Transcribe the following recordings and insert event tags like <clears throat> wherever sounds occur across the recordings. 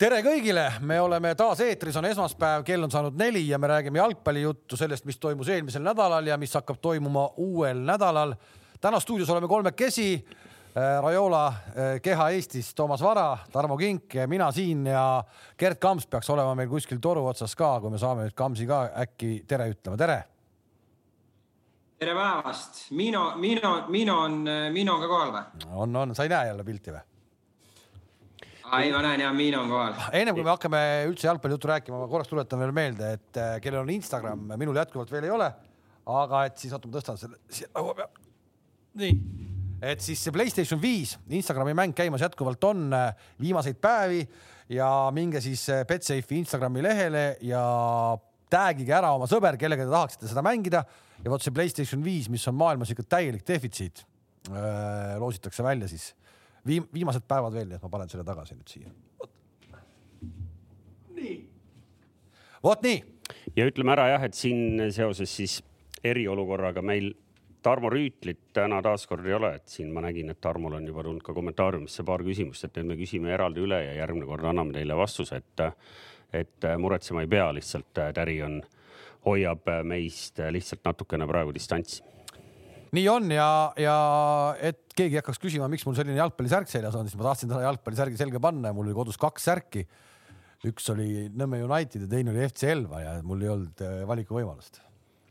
tere kõigile, me oleme taas eetris, on esmaspäev, kell on saanud neli ja me räägime jalgpallijuttu sellest, mis toimus eelmisel nädalal ja mis hakkab toimuma uuel nädalal. täna stuudios oleme kolmekesi. Rajola keha Eestis, Toomas Vara, Tarmo Kink, mina siin ja Gerd Kamps peaks olema meil kuskil toru otsas ka, kui me saame nüüd Kamsi ka äkki tere ütlema, tere. tere päevast, Miino, Miino, Miino on, Miino on ka kohal või? on, on, sa ei näe jälle pilti või? Ei, ma näen ja Miino on kohal. ennem kui me hakkame üldse jalgpallijuttu rääkima, ma korraks tuletan veel meelde, et äh, kellel on Instagram, minul jätkuvalt veel ei ole. aga et siis oota, ma tõstan selle siia laua peale. nii, et siis see Playstation viis Instagrami mäng käimas jätkuvalt on äh, viimaseid päevi ja minge siis äh, Betsafe'i Instagrami lehele ja tag'ige ära oma sõber, kellega te tahaksite seda mängida ja vot see Playstation viis, mis on maailmas ikka täielik defitsiit, loositakse välja siis viim-, viimased päevad veel, nii et ma panen selle tagasi nüüd siia. nii. vot nii. ja ütleme ära jah, et siin seoses siis eriolukorraga meil Tarmo Rüütlit täna taaskord ei ole, et siin ma nägin, et Tarmol on juba tulnud ka kommentaariumisse paar küsimust, et need me küsime eraldi üle ja järgmine kord anname teile vastuse, et, et muretsema ei pea, lihtsalt Täri on, hoiab meist lihtsalt natukene praegu distantsi nii on ja, ja et keegi hakkaks küsima, miks mul selline jalgpallisärk seljas on, siis ma tahtsin täna jalgpallisärgi selga panna ja mul oli kodus kaks särki. üks oli Nõmme United ja teine oli FC Elva ja mul ei olnud äh, valikuvõimalust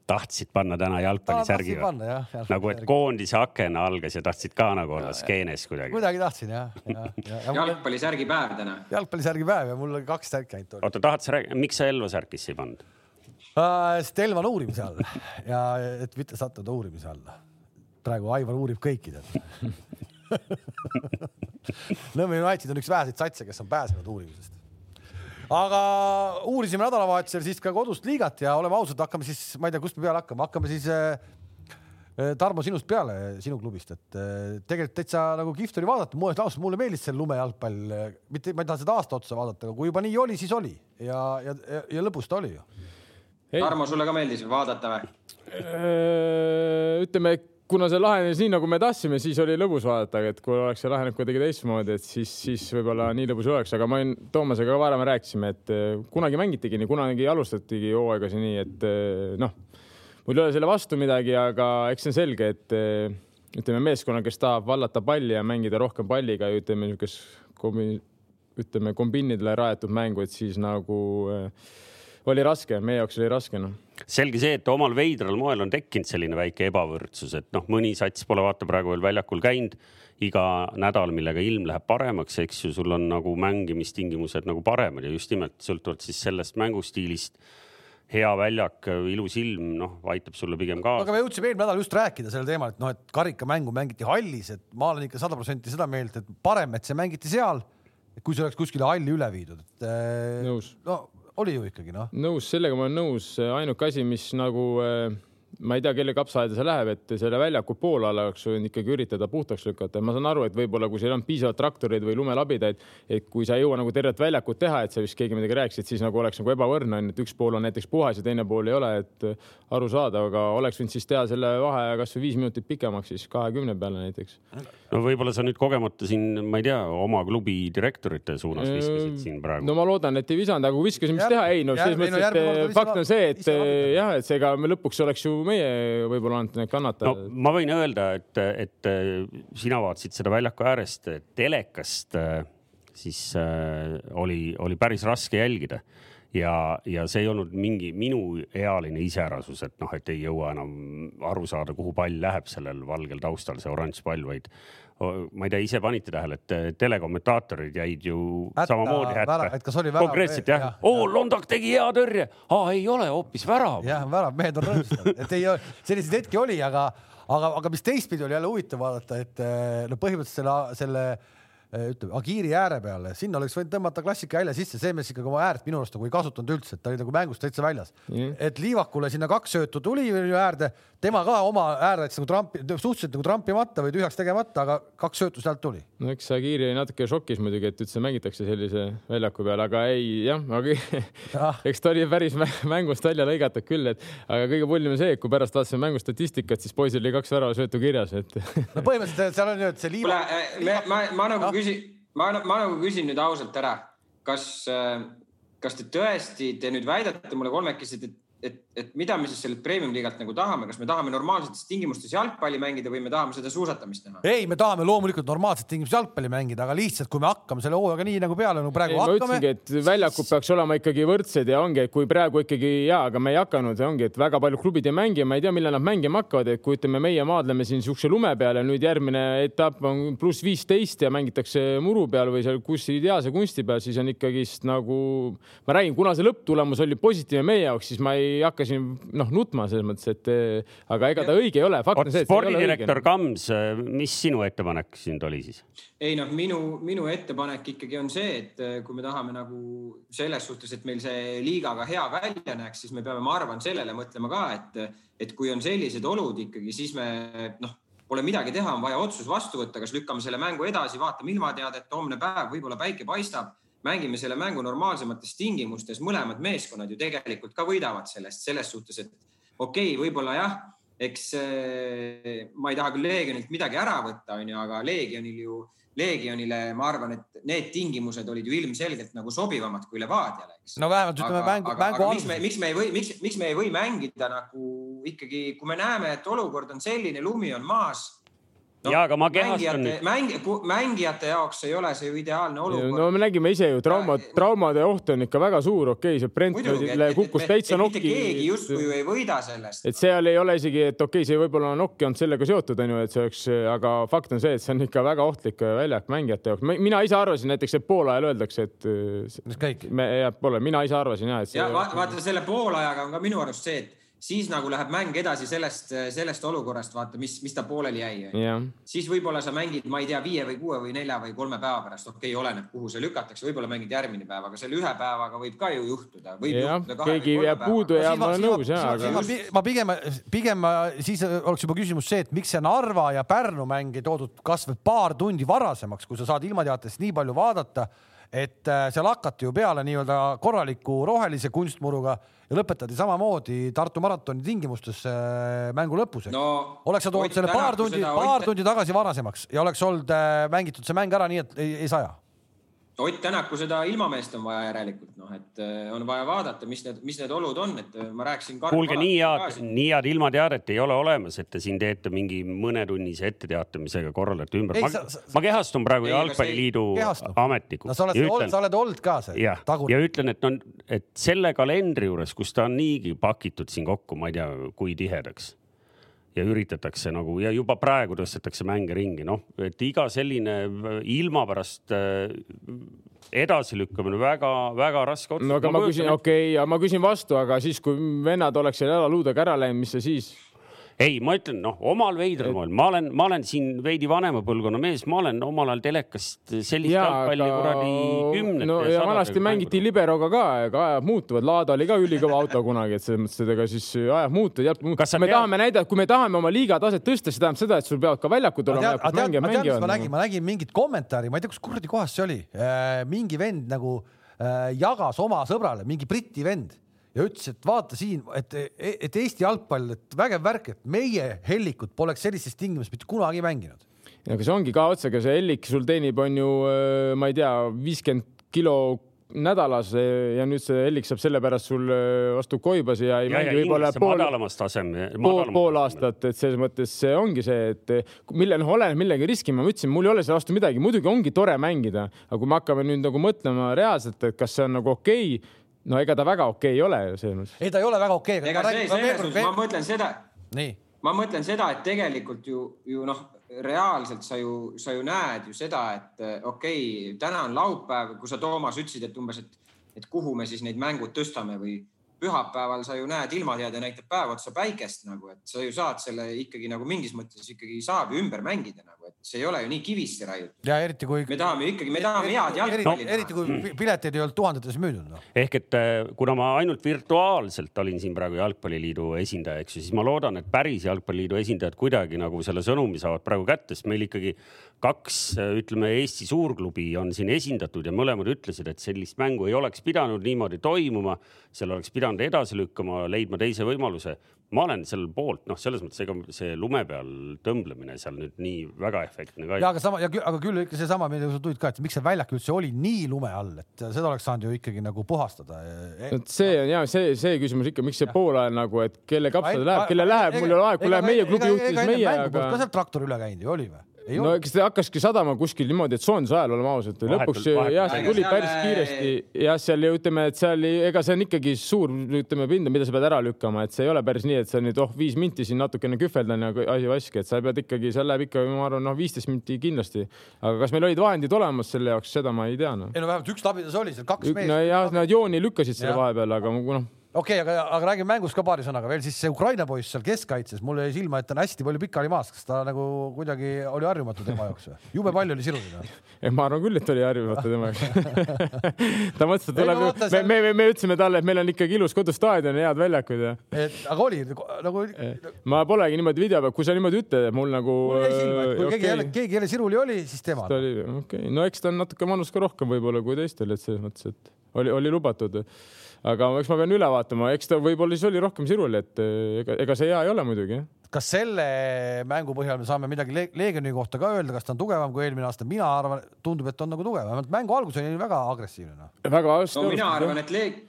tahtsid panna täna jalgpallisärgi või? nagu, et koondise aken algas ja tahtsid ka nagu olla skeenes kuidagi? kuidagi tahtsin jah <laughs> ja, ja, ja. jalgpallisärgi päev täna. jalgpallisärgi päev ja mul oli kaks särki ainult. oota, tahad sa rääkida, miks sa Elva särkisse ei pannud uh,? sest Elva on uurimise all ja et mitte sattuda uurimise alla praegu Aivar uurib kõiki tead <laughs> Nõmme United on üks väheseid satse, kes on pääsenud uurimisest. aga uurisime nädalavahetusel siis ka kodust liigat ja oleme ausad, hakkame siis, ma ei tea, kust me peale hakkame, hakkame siis äh, Tarmo sinust peale, sinu klubist, et äh, tegelikult täitsa nagu kihvt oli vaadata, mulle ausalt, mulle meeldis see lumejalgpall, mitte ma ei taha seda aasta otsa vaadata, aga kui juba nii oli, siis oli ja, ja, ja, ja lõbus ta oli ju. Tarmo, sulle ka meeldis vaadata või? ütleme kuna see lahenes nii, nagu me tahtsime, siis oli lõbus vaadata, et kui oleks see lahenenud kuidagi teistmoodi, et siis, siis võib-olla nii lõbus ei oleks, aga ma olin Toomasega ka varem rääkisime, et eh, kunagi mängitigi nii, kunagi alustatigi hooaegasi nii, et eh, noh, mul ei ole selle vastu midagi, aga eks see on selge, et eh, ütleme, meeskonna, kes tahab vallata palli ja mängida rohkem palliga ütleme niisugust kombi-, ütleme kombiinidele rajatud mängu, et siis nagu äh, oli raske, meie jaoks oli raske noh. Selge see, et omal veidral moel on tekkinud selline väike ebavõrdsus, et noh, mõni sats pole vaata praegu veel väljakul käinud. iga nädal, millega ilm läheb paremaks, eks ju, sul on nagu mängimistingimused nagu paremad ja just nimelt sõltuvalt siis sellest mängustiilist hea väljak, ilus ilm, noh, aitab sulle pigem kaasa. aga me jõudsime eelmine nädal just rääkida sellel teemal, et noh, et karikamängu mängiti hallis, et ma olen ikka sada protsenti seda meelt, et parem, et see mängiti seal, kui see oleks kuskile halli üle viidud, et. nõus. no oli ju ikkagi noh. nõus, sellega ma olen nõus, ainuke asi, mis nagu äh, ma ei tea, kelle kapsaaeda see läheb, et selle väljaku poolala oleks võinud ikkagi üritada puhtaks lükata. ma saan aru, et võib-olla kui seal on piisavalt traktoreid või lumelabidaid, et kui sa ei jõua nagu tervet väljakut teha, et sa vist keegi midagi rääkis, et siis nagu oleks nagu ebavõrdne on, et üks pool on näiteks puhas ja teine pool ei ole, et arusaadav, aga oleks võinud siis teha selle vaheaja kasvõi viis minutit pikemaks, siis kahekümne peale näiteks. no võib-olla sa nüüd kogemata siin, ma ei tea, oma klubi direktorite suunas viskasid siin praegu. no ma loodan, et ei visanud, aga kui viskasin, mis teha, ei no selles mõttes, et fakt on see, et jah, et seega me lõpuks oleks ju meie võib-olla olnud need kannatajad no,. ma võin öelda, et, et sina vaatasid seda väljaku äärest telekast, siis äh, oli, oli päris raske jälgida ja, ja see ei olnud mingi minuealine iseärasus, et noh, et ei jõua enam aru saada, kuhu pall läheb sellel valgel taustal, see oranž pall, vaid ma ei tea, ise panite tähele, et telekommentaatorid jäid ju hätta, samamoodi hätta. konkreetselt jah. Ja,, oo Londak tegi hea tõrje, aa ei ole, hoopis värav. jah, värav, mehed on rõõmsad, et ei, selliseid hetki oli, aga, aga, aga mis teistpidi oli jälle huvitav vaadata, et no põhimõtteliselt selle, selle ütleme, Agiiri ääre peale, sinna oleks võinud tõmmata klassika välja sisse, see mees ikkagi oma äärt minu arust nagu ei kasutanud üldse, et ta oli nagu mängust täitsa väljas mm.. et Liivakule sinna kaks söötu tuli äärde, tema ka oma äär jättis nagu trampi, suhteliselt nagu trampimata või tühjaks tegemata, aga kaks söötu sealt tuli. no eks Agiiri oli natuke šokis muidugi, et üldse mängitakse sellise väljaku peal, aga ei jah, aga ah. <laughs> eks ta oli päris mängust välja lõigatud küll, et aga kõige hullim on see, et kui pärast vaatasime mängu statistikat, siis poisil oli kaks väravasöötu kirjas, et no põhimõtteliselt seal on ju, et see Liivak. ma, ma nagu küsin, ma, ma nagu küsin nüüd ausalt ära, kas, kas te tõesti, te nüüd väidate mulle kolmekesi, et et, et mida me siis sellelt premium-liigalt nagu tahame, kas me tahame normaalsetes tingimustes jalgpalli mängida või me tahame seda suusatamist näha? ei, me tahame loomulikult normaalset tingimustes jalgpalli mängida, aga lihtsalt, kui me hakkame selle hooajaga nii nagu peale nagu praegu ei, ma hakkame. ütlesingi, et väljakud peaks olema ikkagi võrdsed ja ongi, et kui praegu ikkagi ja, aga me ei hakanud, ongi, et väga paljud klubid ei mängi, ma ei tea, millal nad mängima hakkavad, et kui ütleme, meie maadleme siin siukse lume peal ja nüüd järgmine etapp on pluss viisteist ja mängitakse muru peal või seal kus ideaalse kunsti peal, siis on ikkagist nagu ma räägin, kuna see lõpptulemus oli positiivne meie jaoks, siis ma ei hakka siin noh nutma selles mõttes, et aga ega ta õige ei ole. spordidirektor Kams, mis sinu ettepanek siin oli siis? ei noh, minu, minu ettepanek ikkagi on see, et kui me tahame nagu selles suhtes, et meil see liiga ka hea välja näeks, siis me peame, ma arvan, sellele mõtlema ka, et, et kui on sellised olud ikkagi, siis me noh, pole midagi teha, on vaja otsus vastu võtta, kas lükkame selle mängu edasi, vaatame ilmateadet, homne päev, võib-olla päike paistab mängime selle mängu normaalsemates tingimustes, mõlemad meeskonnad ju tegelikult ka võidavad sellest, selles suhtes, et okei okay,, võib-olla jah, eks ma ei taha küll Leegionilt midagi ära võtta, onju, aga Leegionil ju, Leegionile ma arvan, et need tingimused olid ju ilmselgelt nagu sobivamad kui Levadiale, eks. no vähemalt ütleme mängu, mängu alguses. miks me, miks me ei või, miks, miks me ei või mängida nagu ikkagi, kui me näeme, et olukord on selline, lumi on maas no, ja, aga ma kehastan nüüd. mängi, mängijate jaoks ei ole see ju ideaalne olukord. no me nägime ise ju trauma, traumade oht on ikka väga suur, okei okay,, see Brentfordile kukkus täitsa nokki. keegi justkui ju ei võida sellest. et seal ei ole isegi, et okei okay,, see võib-olla nokk ei olnud sellega seotud, onju, et see oleks, aga fakt on see, et see on ikka väga ohtlik väljak mängijate jaoks. mina ise arvasin näiteks, et poolajal öeldakse, et. mis kõik? me, jah, pole, mina ise arvasin ja, et. ja vaata selle poolajaga on ka minu arust see, et siis nagu läheb mäng edasi sellest, sellest olukorrast, vaata, mis, mis ta pooleli jäi yeah.. siis võib-olla sa mängid, ma ei tea, viie või kuue või nelja või kolme päeva pärast, okei okay,, oleneb, kuhu see lükatakse, võib-olla mängid järgmine päev, aga selle ühe päevaga võib ka ju juhtuda. jah, keegi jääb puudu ja ma olen nõus ja. Aga... ma pigem, pigem siis oleks juba küsimus see, et miks see Narva ja Pärnu mäng ei toodud kasvõi paar tundi varasemaks, kui sa saad ilmateatest nii palju vaadata et äh, seal hakati ju peale nii-öelda korraliku rohelise kunstmuruga ja lõpetati samamoodi Tartu maratoni tingimustes äh, mängu lõpus no,. oleks sa toonud selle paar tundi, paar tundi tagasi varasemaks ja oleks olnud äh, mängitud see mäng ära nii, et ei, ei saja Ott Tänaku seda ilmameest on vaja järelikult, noh, et äh, on vaja vaadata, mis need, mis need olud on, et äh, ma rääkisin. kuulge, nii head, nii head ilmateadet ei ole olemas, et te siin teete mingi mõnetunnise etteteatamisega korraldate ümber. ma, ma kehastun praegu Jalgpalliliidu ametnikuks. no sa oled, ütlen, sa oled olnud ka see. jah, ja ütlen, et on, et selle kalendri juures, kus ta on niigi pakitud siin kokku, ma ei tea, kui tihedaks ja üritatakse nagu ja juba praegu tõstetakse mänge ringi, noh, et iga selline ilma pärast äh, edasilükkamine väga-väga raske otsus. no aga ma, ma küsin, okei okay,, ma küsin vastu, aga siis, kui vennad oleks seal jalaluudega ära läinud, mis sa siis? Ei, ma ütlen, noh, omal veidral moel, ma olen, ma olen siin veidi vanema põlvkonna mees, ma olen omal ajal telekast sellist jalgpalli aga... kuradi kümnete. no ja vanasti mängiti liberoga ka, aga ajad muutuvad, Laada oli ka ülikõva auto kunagi, et selles mõttes, et ega siis ajad muutuvad. me tead... tahame näidata, kui me tahame oma liiga taset tõsta, see tähendab seda, et sul peavad ka väljakud olema. ma tean, ma tean, mis ma nägin, ma nägin mingit kommentaari, ma ei tea, kus kuradi kohas see oli, äh, mingi vend nagu äh, jagas oma sõbrale, mingi Briti vend ja ütles, et vaata siin, et, et Eesti jalgpall, et vägev värk, et meie Hellikut poleks sellistes tingimustes mitte kunagi mänginud. aga see ongi ka otsaga, see Hellik sul teenib, on ju, äh, ma ei tea, viiskümmend kilo nädalas ja nüüd see Hellik saab sellepärast sul vastu Koibasi ja ei ja, mängi võib-olla pool, madalamas taseme, pool, pool aastat, et selles mõttes see ongi see, et mille, noh, oleneb millega riskima, ma ütlesin, mul ei ole selle vastu midagi, muidugi ongi tore mängida, aga kui me hakkame nüüd nagu mõtlema reaalselt, et kas see on nagu okei okay, no ega ta väga okei okay ei ole ju selles mõttes. ei, ta ei ole väga okei okay,. ega see, selles suhtes ma mõtlen seda. ma mõtlen seda, et tegelikult ju, ju noh, reaalselt sa ju, sa ju näed ju seda, et okei okay,, täna on laupäev, kui sa, Toomas, ütlesid, et umbes, et, et kuhu me siis neid mängud tõstame või pühapäeval sa ju näed, ilmateade näitab päev otsa päikest nagu, et sa ju saad selle ikkagi nagu mingis mõttes ikkagi saab ju ümber mängida nagu, see ei ole ju nii kivisse raiutud. ja eriti kui. me tahame ikkagi, me tahame head jalgpalli no,. eriti kui pileteid ei olnud tuhandetes müüdud no.. ehk et äh, kuna ma ainult virtuaalselt olin siin praegu Jalgpalliliidu esindaja, eks ju, siis ma loodan, et päris Jalgpalliliidu esindajad kuidagi nagu selle sõnumi saavad praegu kätte, sest meil ikkagi kaks, ütleme, Eesti suurklubi on siin esindatud ja mõlemad ütlesid, et sellist mängu ei oleks pidanud niimoodi toimuma. seal oleks pidanud edasi lükkama, leidma teise võimaluse. Ma olen selle poolt, noh, selles mõttes, ega see lume peal tõmblemine seal nüüd nii väga efektne ka ei ja aga sama aga küll ikka seesama, millega sa tulid ka, et miks see väljak üldse oli nii lume all, et seda oleks saanud ju ikkagi nagu puhastada. et see on ja see, see küsimus ikka, miks see poolajal nagu, et kelle kapsad läheb, kelle läheb, mul ei ole aega, kui läheb meie klubi juht, siis meie, aga ka sealt traktor üle käinud ju oli või? No olnud. eks ta hakkaski sadama kuskil niimoodi, et soojenduse ajal, oleme ausad, lõpuks jah, see tuli päris kiiresti jah, seal ju ütleme, et seal, ega see on ikkagi suur, ütleme pinda, mida sa pead ära lükkama, et see ei ole päris nii, et sa nüüd oh viis minti siin natukene kühveldan ja asi vaski, et sa pead ikkagi, seal läheb ikka, ma arvan, noh, viisteist minti kindlasti. aga kas meil olid vahendid olemas selle jaoks, seda ma ei tea noh. ei no vähemalt üks labidas oli seal, kaks meest. nojah, nad jooni lükkasid selle vahepeal, aga noh, okei okay,, aga, aga räägime mängust ka paari sõnaga veel siis see Ukraina poiss seal keskkaitses, mulle jäi silma, et ta on hästi palju pikali maas, kas ta nagu kuidagi oli harjumatu tema jaoks või? jube palju oli siruline. ei, ma arvan küll, et oli harjumatu tema jaoks. <laughs> ta mõtles, et tuleb me seal-, me, me, me ütlesime talle, et meil on ikkagi ilus kodustaadion ja head väljakud ja et aga oli nagu, ma polegi niimoodi video peal, kui sa niimoodi ütled, et mul nagu. mul jäi silma, et kui okei, keegi jälle, keegi jälle siruli oli, siis tema ta. oli okei okay., no eks ta on natuke vanust ka rohkem võib-olla kui teistel, et selles mõttes, et oli, oli lubatud. Aga eks ma pean üle vaatama, eks ta võib-olla siis oli rohkem sirul, et eh, ega, ega see hea ei ole muidugi kas selle mängu põhjal me saame midagi Le Leegioni kohta ka öelda, kas ta on tugevam kui eelmine aasta? mina arvan, tundub, et on nagu tugevam, vähemalt mängu algus oli väga agressiivne noh. no.. väga no mina arvan, et Leeg-,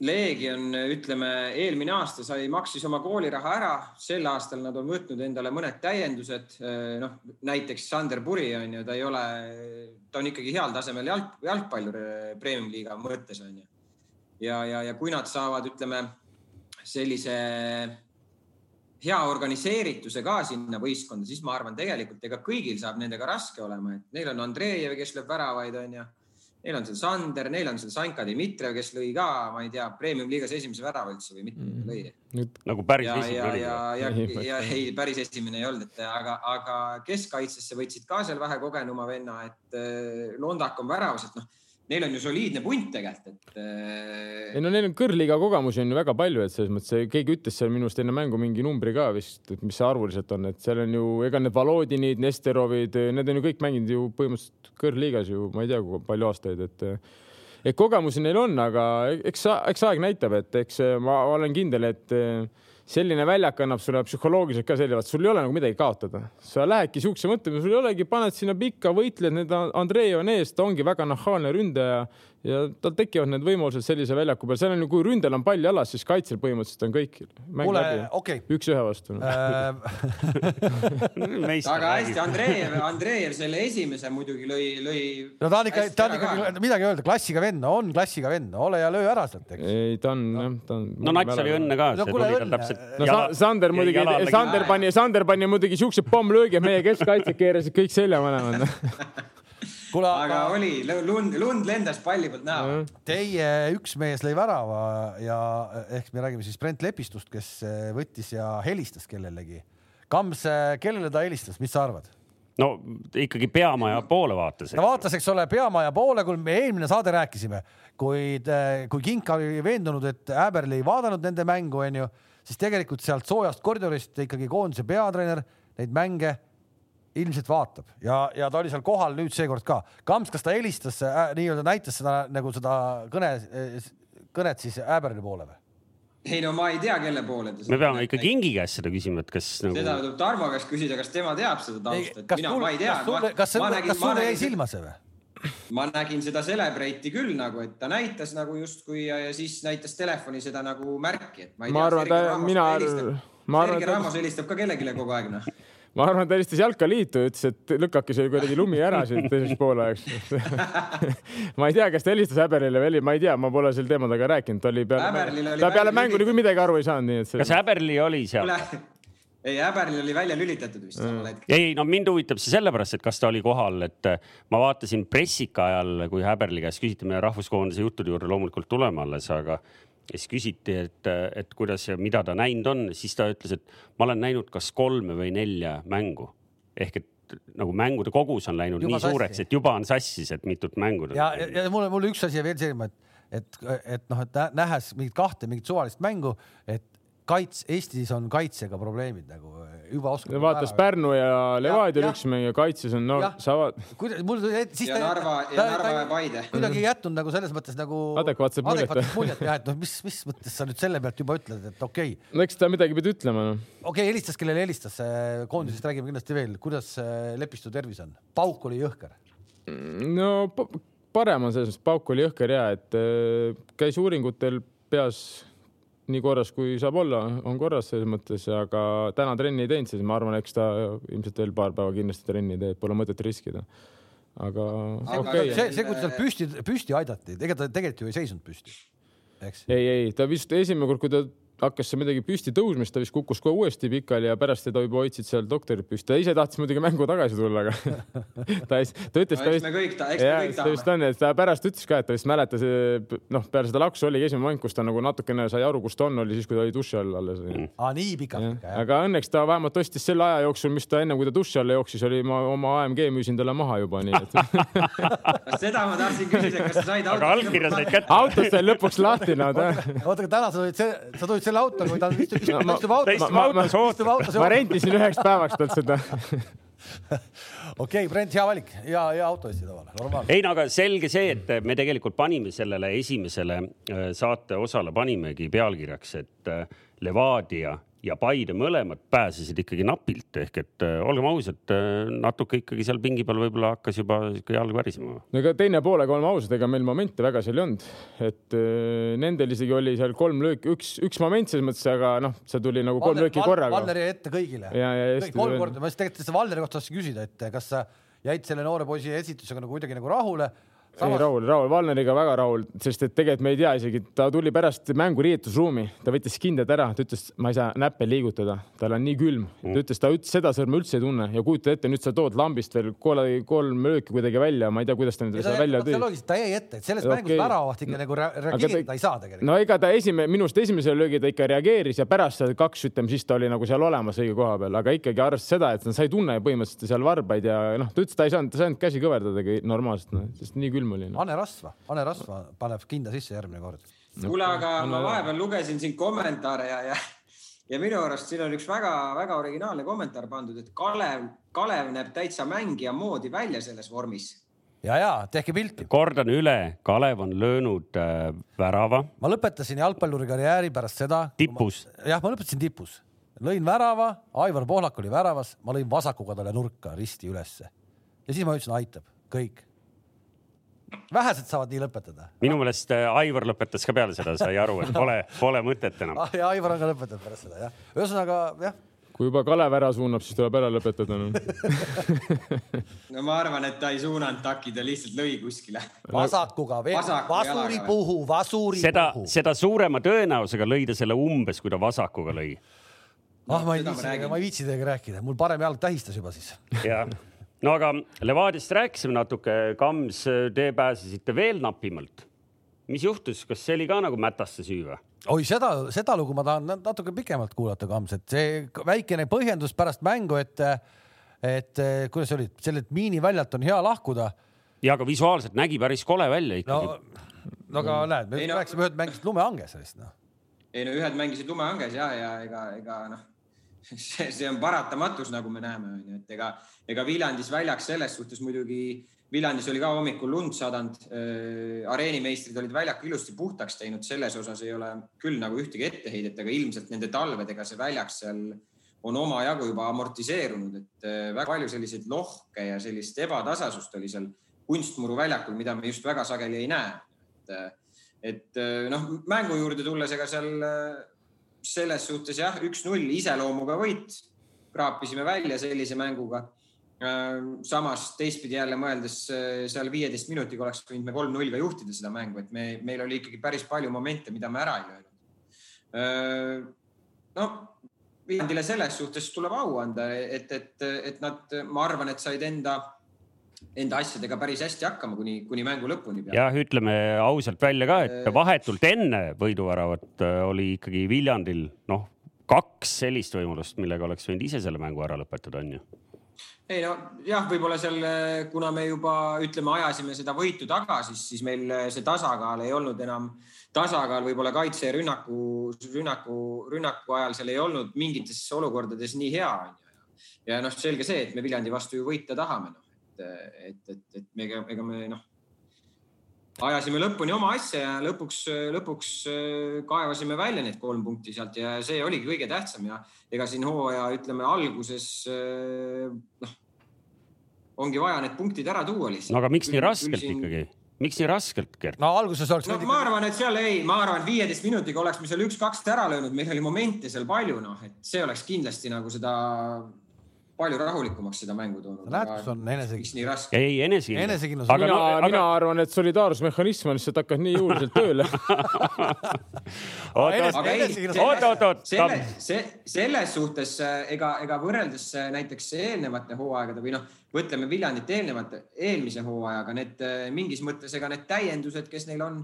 Leegion, ütleme eelmine aasta sai, maksis oma kooliraha ära, sel aastal nad on võtnud endale mõned täiendused. noh, näiteks Sander Puri on ju, ta ei ole, ta on ikkagi heal tasemel jalg, jalgpallur eh, premium-liiga mõttes on ju. ja, ja, ja kui nad saavad, ütleme sellise hea organiseerituse ka sinna võistkonda, siis ma arvan, tegelikult ega kõigil saab nendega raske olema, et neil on Andreev, kes lööb väravaid, onju neil on seal Sander, neil on seal Sanka Dmitrijev, kes lõi ka, ma ei tea, premium-liigas esimese värava üldse või mitte Mhm. lõi. nüüd nagu päris ja, esimene ja, oli. ja, ja, Ei, ja ei, päris esimene ei olnud, et aga, aga keskkaitsesse võtsid ka seal vähe kogenuma venna, et äh, Londak on väravas, et noh, neil on ju soliidne punt tegelikult, et äh, ei no neil on kõrgliiga kogemusi on ju väga palju, et selles mõttes keegi ütles seal minu arust enne mängu mingi numbri ka vist, et mis see arvuliselt on, et seal on ju, ega need Valodinid, Nesterovid, need on ju kõik mänginud ju põhimõtteliselt kõrgliigas ju, ma ei tea, kui palju aastaid, et et kogemusi neil on, aga eks, eks aeg näitab, et eks ma olen kindel, et selline väljak annab sulle psühholoogiliselt ka selle, sul ei ole nagu midagi kaotada, sa lähedki siukse mõttega, sul ei olegi, paned sinna pikka, võitled, need Andrei on ees, ta ongi väga nahaalne ründaja ja tal tekivad need võimalused sellise väljaku peal, seal on ju, kui ründel on pall jalas, siis kaitsel põhimõtteliselt on kõik. kuule, okei. üks-ühe vastu <laughs> no.. aga hästi, Andreev, Andreev selle esimese muidugi lõi, lõi. no ta on ikka, ta on ikkagi midagi öelda, klassiga vend, no on klassiga vend, ole ja löö ära sealt, eks. ei, ta on jah, ta on. no nats oli õnne ka, No kuule, õnne. täpselt. no Sa Sander muidugi, Sander pani, Sander pani muidugi siukse pommlöögi, et meie keskkaitsjad keerasid kõik selja mõlemad. <laughs> kuule, aga aga oli lund, lund lendas palli pealt näha. teie üks mees lõi värava ja ehk me räägime siis Brent Lepistust, kes eh, võttis ja helistas kellelegi. Kams, kellele ta helistas, mis sa arvad? no ikkagi peamaja poole vaatas ta. vaatas, eks ole, peamaja poole, kui me eelmine saade rääkisime, kuid eh, kui Kink oli veendunud, et Äberli ei vaadanud nende mängu, onju, siis tegelikult sealt soojast koridorist ikkagi koondise peatreener neid mänge ilmselt vaatab ja, ja ta oli seal kohal nüüd seekord ka. Kams, kas ta helistas äh, nii-öelda näitas seda nagu seda kõne, kõnet siis Äberli poole või? ei no ma ei tea, kelle poole ta. me peame ikka Kingi käest seda küsima, et kas seda nagu, tuleb Tarmo käest küsida, kas tema teab seda tausta, et mina, ma ei, tea kas. sulle, kas sulle jäi silma see või? ma nägin seda Celebrate'i küll nagu, et ta näitas nagu justkui ja, ja siis näitas telefoni seda nagu märki, et ma ei ma tea. arvan, ta, mina, ma arvan, Sergei Ramos helistab ka kellelegi kogu aeg noh. Ma arvan, ta helistas jalkaliitu, ütles, et lükake see kuidagi lumi ära siit teiseks poolajaks. <laughs> ma ei tea, kas ta helistas Häberile või, ma ei tea, ma pole sel teemal temaga rääkinud, ta oli peale ta peale mängu niikuinii midagi aru ei saanud, nii et kas see. Häberli oli seal ei Häberil oli välja lülitatud vist samal hetkel. ei, no mind huvitab see sellepärast, et kas ta oli kohal, et äh, ma vaatasin pressika ajal, kui Häberli käest küsiti, me rahvuskoondise juttude juurde loomulikult tuleme alles, aga siis küsiti, et, et kuidas ja mida ta näinud on, siis ta ütles, et ma olen näinud kas kolme või nelja mängu ehk et nagu mängude kogus on läinud Juba nii suureks, sassi. et juba on sassis, et mitut mängu. ja, ja, ja mulle, mulle üks asi veel silma, et, et, et noh, et nä- nähes mingit kahte, mingit suvalist mängu, et kaits, Eestis on kaitsega probleemid nagu juba oskab. vaatas Pärnu ja Levadia oli üks ja kaitses on, no saavad kuidas mul tuli siis ja Narva ja Narva ja Paide. kuidagi ei jätnud nagu selles mõttes nagu Adekvaatset muljet. jah, et noh, mis, mis mõttes sa nüüd selle pealt juba ütled, et okei okay., no eks ta midagi pidi ütlema noh. okei okay,, helistas, kellele helistas, koondisest räägime kindlasti veel, kuidas äh, Lepistu tervis on? pauk oli jõhker. no pa- parem on selles mõttes, pauk oli jõhker ja et äh, käis uuringutel peas nii korras, kui saab olla, on korras selles mõttes, aga täna trenni ei teinud, siis ma arvan, eks ta ilmselt veel paar päeva kindlasti trenni teeb, pole mõtet riskida. aga okei see okay., see, kuidas tal püsti, püsti aidati, ega ta tegelikult ju ei seisnud püsti, eks. ei, ei ta vist esimene kord, kui ta hakkas seal midagi püsti tõusma, siis ta vist kukkus kohe uuesti pikali ja pärast teda juba hoidsid seal doktorid püsti. ta ise tahtis muidugi mängu tagasi tulla, aga <laughs> ta, ta ütles, ta eks vist me kõik, eks me kõik ta vist tahame. on, et ta pärast ütles ka, et ta vist mäletas, noh, peale seda laksu oligi esimene mäng, kus ta nagu natukene sai aru, kus ta on, oli siis, kui ta oli duši all alles. aa, nii pikalt aga õnneks ta vähemalt ostis selle aja jooksul, mis ta enne, kui ta duši alla jooksis, oli ma oma AMG müüsin talle maha juba, nii et <laughs> seda ma tahtsin küsida, kas sa said aga allkirja said kätte. autost sai lõpuks lahti, no ta. oota, aga täna sa tulid see, sa tulid selle autoga või ta istub, istub, ma- istub autos, istub ma- ma- autos, istub autos ma rentisin üheks päevaks talt seda. <laughs> okei, Brent, hea valik, hea, hea auto Eesti tavale, normaalne. ei no aga selge see, et me tegelikult panime sellele esimesele äh, saate osale panimegi pealkirjaks, et äh, Levadia ja Paide mõlemad pääsesid ikkagi napilt ehk et äh, olgem ausad, natuke ikkagi seal pingi peal võib-olla hakkas juba sihuke jalg värisema. no ega teine poolega oleme ausad, ega meil momente väga seal ei olnud, et äh, nendel isegi oli seal kolm lööki, üks, üks moment selles mõttes, aga noh, see tuli nagu kolm lööki korraga. Valner jäi ette kõigile. ja, ja kõik kolm. korda, ma just tegelikult seda Valneri kohta tahtsin küsida, et kas sa jäid selle noore poisi esitusega nagu kuidagi nagu rahule? ei, rahul, rahul, Valneriga väga rahul, sest et tegelikult me ei tea isegi, ta tuli pärast mängu riietusruumi, ta võttis kindad ära, ta ütles, ma ei saa näppe liigutada, tal on nii külm. ta ütles, ta ütles seda sõrme üldse ei tunne ja kujuta ette, nüüd sa tood lambist veel kolm, kolm lööki kuidagi välja, ma ei tea, kuidas ta nüüd seal välja tõi ta jäi ette, et selles Okei. mängus väravat ikka nagu rea- reageerida ta- ei saa tegelikult. no ega ta esimene, minu arust esimesele löögi ta ikka reageeris ja pärast seda kaks, ütleme siis ta oli nagu seal olemas õige koha peal, aga ikkagi arvestades seda, et sa ei tunne põhimõtteliselt seal varbaid ja noh, ta ütles, ta ei saanud, ta ei saanud käsi kõverdadagi normaalselt, noh, sest nii külm oli no.. Ane Rasva, Ane Rasva paneb kinda sisse järgmine kord. kuule, aga ma vahepeal lugesin siin kommentaare ja, ja, ja minu arust siin on üks väga-väga originaalne kommentaar pandud, et Kalev, Kalev näeb täitsa mängija moodi välja selles vormis. ja, ja tehke pilti. kordan üle, Kalev on löönud äh, värava ma lõpetasin jalgpalluri karjääri pärast seda. tipus. jah, ma lõpetasin tipus, lõin värava, Aivar Pohlak oli väravas, ma lõin vasakuga talle nurka risti ülesse ja siis ma ütlesin, aitab, kõik. Vähesed saavad nii lõpetada. minu meelest äh, Aivar lõpetas ka peale seda, sai aru, et pole, pole mõtet enam. ah ja Aivar on ka lõpetanud pärast seda jah. ühesõnaga jah, kui juba Kalev ära suunab, siis tuleb ära lõpetada no. <laughs> no ma arvan, et ta ei suunanud taki, ta lihtsalt lõi kuskile. vasakuga veel, Vasaku vasuri puhu, vasuri seda, puhu. seda suurema tõenäosusega lõi ta selle umbes, kui ta vasakuga lõi. ah, ma ei viitsi ma ei viitsi teiega rääkida, mul parem jalg tähistas juba siis. jah, <laughs> no aga Levadiast rääkisime natuke, Kams, te pääsesite veel napimalt. mis juhtus, kas see oli ka nagu mätasse süü või? oi, seda, seda lugu ma tahan nat- natuke pikemalt kuulata, Kams, et see väikene põhjendus pärast mängu, et, et kuidas see oli, sellelt miiniväljalt on hea lahkuda. ja aga visuaalselt nägi päris kole välja no ikkagi., no aga näed, me Ei no- rääkisime ühed mängist lumehanges sellest noh. ei no ühed mängisid lumehanges ja, ja ega, ega noh, <laughs> see, see on paratamatus, nagu me näeme, onju, et ega, ega Viljandis väljaks selles suhtes muidugi, Viljandis oli ka hommikul lund sadanud. areenimeistrid olid väljaku ilusti puhtaks teinud, selles osas ei ole küll nagu ühtegi etteheidet, aga ilmselt nende talvedega see väljak seal on omajagu juba amortiseerunud, et eh, väga palju selliseid lohke ja sellist ebatasasust oli seal kunstmuru väljakul, mida me just väga sageli ei näe. et, et noh, mängu juurde tulles, ega seal eh, selles suhtes jah, üks-null iseloomuga võit, kraapisime välja sellise mänguga. samas teistpidi jälle mõeldes eh, seal viieteist minutiga oleks võinud me kolm-null ka juhtida seda mängu, et me, meil oli ikkagi päris palju momente, mida me ära ei löönud. no Viljandile selles suhtes tuleb au anda, et, et, et nad, ma arvan, et said enda, enda asjadega päris hästi hakkama kuni, kuni mängu lõpuni. jah, ütleme ausalt välja ka, et vahetult enne võiduväravat äh, oli ikkagi Viljandil noh, kaks sellist võimalust, millega oleks võinud ise selle mängu ära lõpetada, onju. ei no jah, võib-olla seal, kuna me juba ütleme, ajasime seda võitu taga, siis, siis meil see tasakaal ei olnud enam, tasakaal võib-olla kaitse ja rünnaku, rünnaku, rünnaku ajal seal ei olnud mingites olukordades nii hea. ja noh, selge see, et me Viljandi vastu ju võita tahame, noh, et, et, et, et me, ega me noh, ajasime lõpuni oma asja ja lõpuks, lõpuks kaevasime välja need kolm punkti sealt ja see oligi kõige tähtsam ja ega siin hooaja ütleme alguses noh, ongi vaja need punktid ära tuua lihtsalt. no aga miks nii raskelt siin... ikkagi? miks nii raskelt, Gert? no alguses oleks no, võinud. ma arvan, et seal ei, ma arvan, et viieteist minutiga oleks me seal üks-kaks ära löönud, meil oli momente seal palju, noh, et see oleks kindlasti nagu seda palju rahulikumaks seda mängu toonud. näed, kus on enesekindlus. ei, enesekindlus. enesekindlus. mina no,, aga... mina arvan, et solidaarsusmehhanism on lihtsalt hakanud nii jõuliselt tööle <laughs> oot, oot, oot. selles, see, selles suhtes ega, ega võrreldes näiteks eelnevate hooaegade või noh, mõtleme Viljandit eelnevate, eelmise hooajaga, need mingis mõttes, ega need täiendused, kes neil on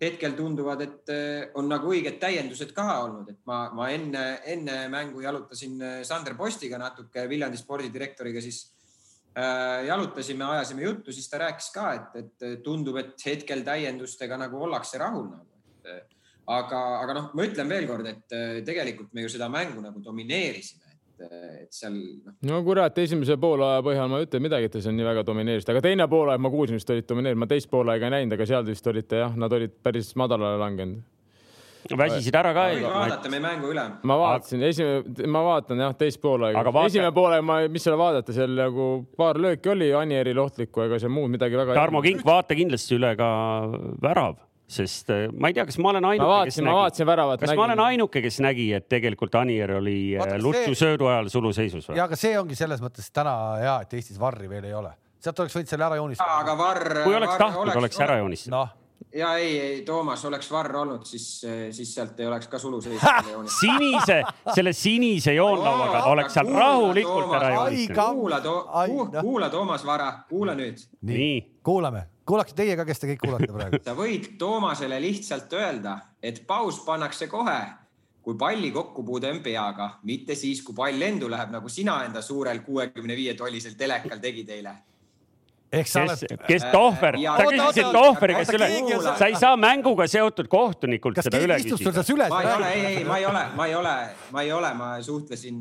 hetkel tunduvad, et eh, on nagu õiged täiendused ka olnud, et ma, ma enne, enne mängu jalutasin eh, Sander Postiga natuke, Viljandi spordidirektoriga, siis äh, jalutasime, ajasime juttu, siis ta rääkis ka, et, et tundub, et hetkel täiendustega nagu ollakse rahul nagu. aga, aga noh, ma ütlen veelkord, et tegelikult me ju seda mängu nagu domineerisime et, et seal noh. no kurat, esimese poolaja põhjal ma ei ütle midagi, et te seal nii väga domineerisite, aga teine poolaeg ma kuulsin, vist olid domineerinud, ma teist poolaega ei näinud, aga seal vist olite jah, nad olid päris madalale langenud väsisid ära ka. vaadata meie mängu üle. ma vaatasin, esimene, ma vaatan jah, teist poolega. Vaata... esimene poolaeg ma, mis seal vaadata, seal nagu paar lööki oli Anieril ohtlikku, ega seal muud midagi väga. Tarmo Kink, vaata kindlasti üle ka värav sest äh, ma ei tea, kas ma olen ainuke, kes nägi. ma vaatasin väravat. kas nägin. ma olen ainuke, kes nägi, et tegelikult Anier oli äh, Lutsu see... söödu ajal suluseisus või? ja, aga see ongi selles mõttes täna hea, et Eestis varri veel ei ole. sealt oleks võinud selle ära joonistada. aga varr. kui oleks tahtnud, oleks, oleks ära joonistada no ja ei, ei Toomas oleks varr olnud, siis, siis sealt ei oleks ka suluseis. sinise, selle sinise joonlauaga oleks seal rahulikult ära joonistanud. kuula, kuula, Toomas Vara, kuula nüüd. nii, kuulame kuulake teie ka, kes te kõik kuulate praegu. sa võid Toomasele lihtsalt öelda, et paus pannakse kohe, kui palli kokkupuude on peaga, mitte siis, kui pall lendu läheb, nagu sina enda suurel kuuekümne viie tollisel telekal tegid eile. Kes, oled... kes Tohver, sa küsisid Tohveri käest üle, sa ei saa mänguga seotud kohtunikult kas seda üle küsida. ma ei ole, ei, ei, ma ei ole, ma ei ole, ma ei ole, ma suhtlesin,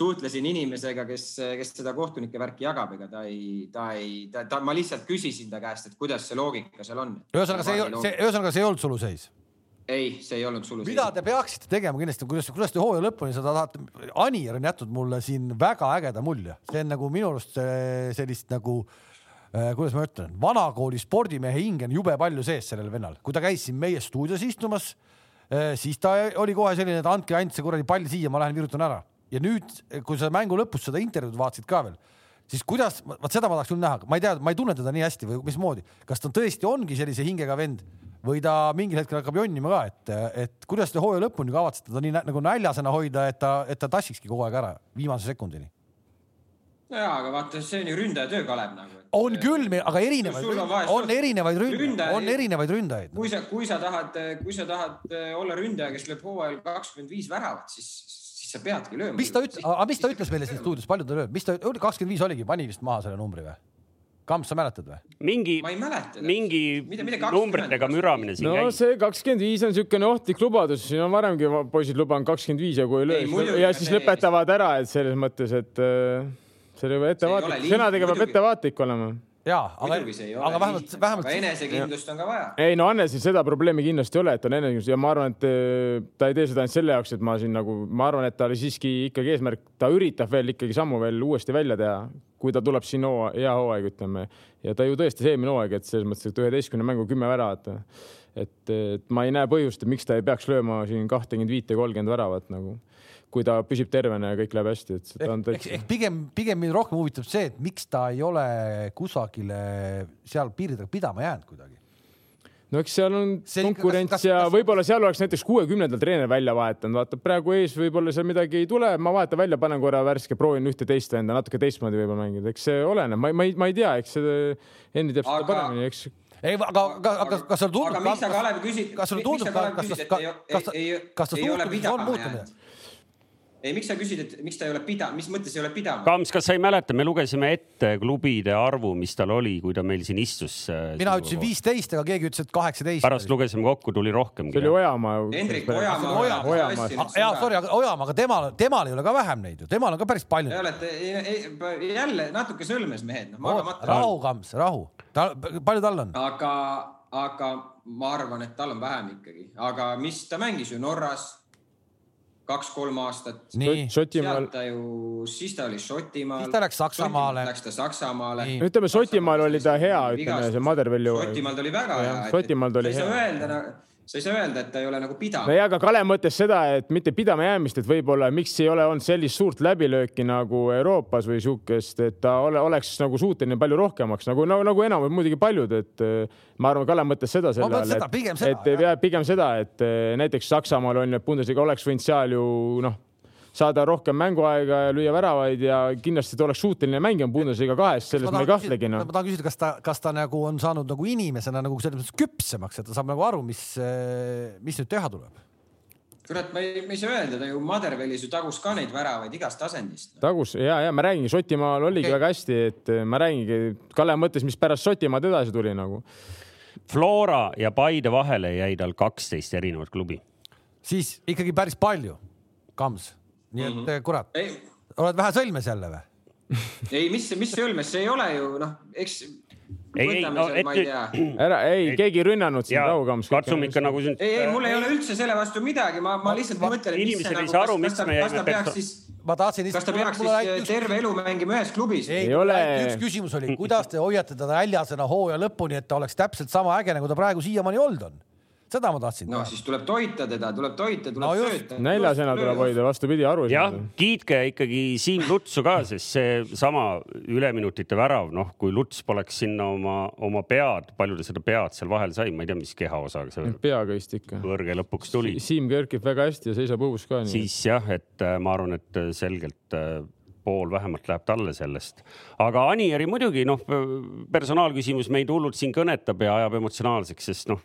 suhtlesin inimesega, kes, kes seda kohtunike värki jagab, ega ta ei, ta ei, ta, ta, ma lihtsalt küsisin ta käest, et kuidas see loogika seal on. ühesõnaga, see see, ühesõnaga, see ei olnud suluseis ei, see ei olnud suluseis. mida te peaksite tegema kindlasti, kuidas, kuidas te hooaja lõpuni seda tahate, Anier on jätnud mulle siin väga ägeda mulje, see on nagu minu arust sellist nagu äh, Äh, kuidas ma ütlen, vanakooli spordimehe hinge on jube palju sees sellel vennal, kui ta käis siin meie stuudios istumas, äh, siis ta oli kohe selline, et andke ainult see kuradi pall siia, ma lähen virutan ära. Ja nüüd, kui sa mängu lõpus seda intervjuud vaatasid ka veel, siis kuidas, vot seda ma tahaks küll näha, ma ei tea, ma ei tunne teda nii hästi või mismoodi, kas ta tõesti ongi sellise hingega vend või ta mingil hetkel hakkab jonnima ka, et, et kuidas te hooaja lõpuni kavatsete ta nii nagu näljasena hoida, et ta, et ta tassikski kogu aeg ära viimase sekundini jaa, aga vaata, see on ju ründaja töö, Kalev nagu. on küll, aga erinevaid, on erinevaid ründajaid, on erinevaid ründajaid. kui sa, kui sa tahad, kui sa tahad olla ründaja, kes lööb hooajal kakskümmend viis väravat, siis, siis sa peadki lööma. mis ta ütles, aga mis ta ütles meile siin stuudios, palju ta lööb, mis ta, kakskümmend viis oligi, pani vist maha selle numbri või? Kamps, sa mäletad või? mingi, mingi mida, mida numbritega müramine siin no, käib. no see kakskümmend viis on niisugune ohtlik lubadus, siin on varemgi poisid lubanud kakskümmend viis ja kui ei löö, ja siis lõpetavad ära, et selles mõttes, et äh, see oli juba ettevaatlik, sõnadega peab ettevaatlik olema jaa, aga, aga vähemalt, vähemalt. aga enesekindlust on ka vaja. ei no Hannesil seda probleemi kindlasti ei ole, et on enesekindlus ja ma arvan, et eh, ta ei tee seda ainult selle jaoks, et ma siin nagu, ma arvan, et tal siiski ikkagi eesmärk, ta üritab veel ikkagi sammu veel uuesti välja teha, kui ta tuleb siin hooaeg, hea hooaeg, ütleme. ja ta ju tõestas eelmine hooaeg, et selles mõttes, et üheteistkümne mängu kümme väravat. et, et ma ei näe põhjust, miks ta ei peaks lööma siin kahtekümmend viite, kolmkümmend väravat nagu kui ta püsib tervena ja kõik läheb hästi, et ta on täitsa. ehk pigem, pigem mind rohkem huvitab see, et miks ta ei ole kusagile seal piiridega pidama jäänud kuidagi no eks seal on see konkurents kas, kas, ja võib-olla seal oleks näiteks kuuekümnendal treener välja vahetanud, vaata praegu ees võib-olla seal midagi ei tule, ma vahetan välja, panen korra värske, proovin ühte-teist venda natuke teistmoodi võib-olla mängida, eks see oleneb, ma, ma ei, ma ei tea, eks see Henri teab seda paremini, eks ei, aga, aga, aga kas sulle tundub? aga miks sa, Kalev, küsid? kas sulle tundub, kas, kas, kas, kas, kas, kas, kas ta on muutumine? ei, miks sa küsid, et miks ta ei ole pidanud, mis mõttes ei ole pidanud? Kams, kas sa ei mäleta, me lugesime ette klubide arvu, mis tal oli, kui ta meil siin istus. mina ütlesin. viisteist, aga keegi ütles, et kaheksateist. pärast lugesime kokku, tuli rohkemgi see oli. Ojamaa. Hendrik Ojamaa. Ojamaa. jaa, sorry, aga Ojamaa, aga temal, temal ei ole ka vähem neid ju, temal on ka päris palju Te. olete jälle natuke sõlmes mehed, noh, magamata. rahu, Kams, rahu. ta, palju tal on? aga, aga ma arvan, et tal on vähem ikkagi, aga mis ta mängis ju Norras kaks-kolm aastat. Šotimaal sealt, ta ju, siis ta oli Šotimaal. Siis ta läks Saksamaale. Läks ta Saksamaale. Ütleme Šotimaal oli ta hea, ütleme see Madervelli. Šotimaal ta oli väga hea. Šotimaal ta oli sa ei saa hea. öelda, sa ei saa öelda, et ta ei ole nagu no pidanud. ja, aga Kalev mõtles seda, et mitte pidama jäämist, et võib-olla miks ei ole olnud sellist suurt läbilööki nagu Euroopas või siukest, et ta ole, oleks nagu suuteline palju rohkemaks nagu, nagu, nagu enamik muidugi paljud, et eh, ma arvan, Kalev mõtles seda selle all, seda, et jah. ja, pigem seda, et eh, näiteks Saksamaal on ju, et Bundesliga oleks võinud seal ju noh, saada rohkem mänguaega ja lüüa väravaid ja kindlasti ta oleks suuteline mängima Bundesliga kahes, selles ma ei kahtlegi noh ma. tahan küsida, kas ta, kas ta nagu on saanud nagu inimesena nagu selles mõttes küpsemaks, et ta saab nagu aru, mis, mis nüüd teha tuleb. kurat, ma ei, ma ei saa öelda, ta ju Madervelis ju tagus ka neid väravaid igast asendist. tagus ja, ja ma räägingi, Šotimaal oligi okay. väga hästi, et eh, ma räägingi, Kalev mõtles, mis pärast Šotimaad edasi tuli nagu. Flora ja Paide vahele jäi tal kaksteist erinevat klubi. siis ikkagi päris palju, Kams. Nii et mm -hmm. kurat, ei, oled vähe sõlmes jälle või? <laughs> ei, mis, mis sõlmes, see ei ole ju noh, eks. Ei, ei, no et ma tea. ära, ei, keegi ei rünnanud sind, rahu, Kams. katsume ikka nagu siin. ei, ei, mul ei ole üldse selle vastu midagi, ma, ma lihtsalt mõtlen, et mis inimesed ei nagu, saa aru, miks me jäime perso- siis, ma tahtsin kas ta peaks siis ainult üks- terve elu mängima ühes klubis? ei, Ei ole- üks küsimus oli, kuidas te hoiate teda näljasena hooaja lõpuni, et ta oleks täpselt sama äge, nagu ta praegu siiamaani olnud on. Seda ma tahtsin no. siis tuleb toita teda, tuleb toita, tuleb No sööta. näljasena tuleb hoida, vastupidi, aru ei saada., kiitke ikkagi Siim Lutsu ka, sest seesama üleminutite värav, noh, kui Luts poleks sinna oma, oma pead, palju ta seda pead seal vahel sai, ma ei tea, mis kehaosaga see peaga vist ikka. võrge lõpuks tuli, Siim kerkib väga hästi ja seisab õhus ka nii. siis jah, et äh, ma arvan, et selgelt äh, pool vähemalt läheb talle sellest. aga Anieri muidugi noh, personaalküsimus meid hullult siin kõnetab ja ajab emotsionaalseks, sest noh,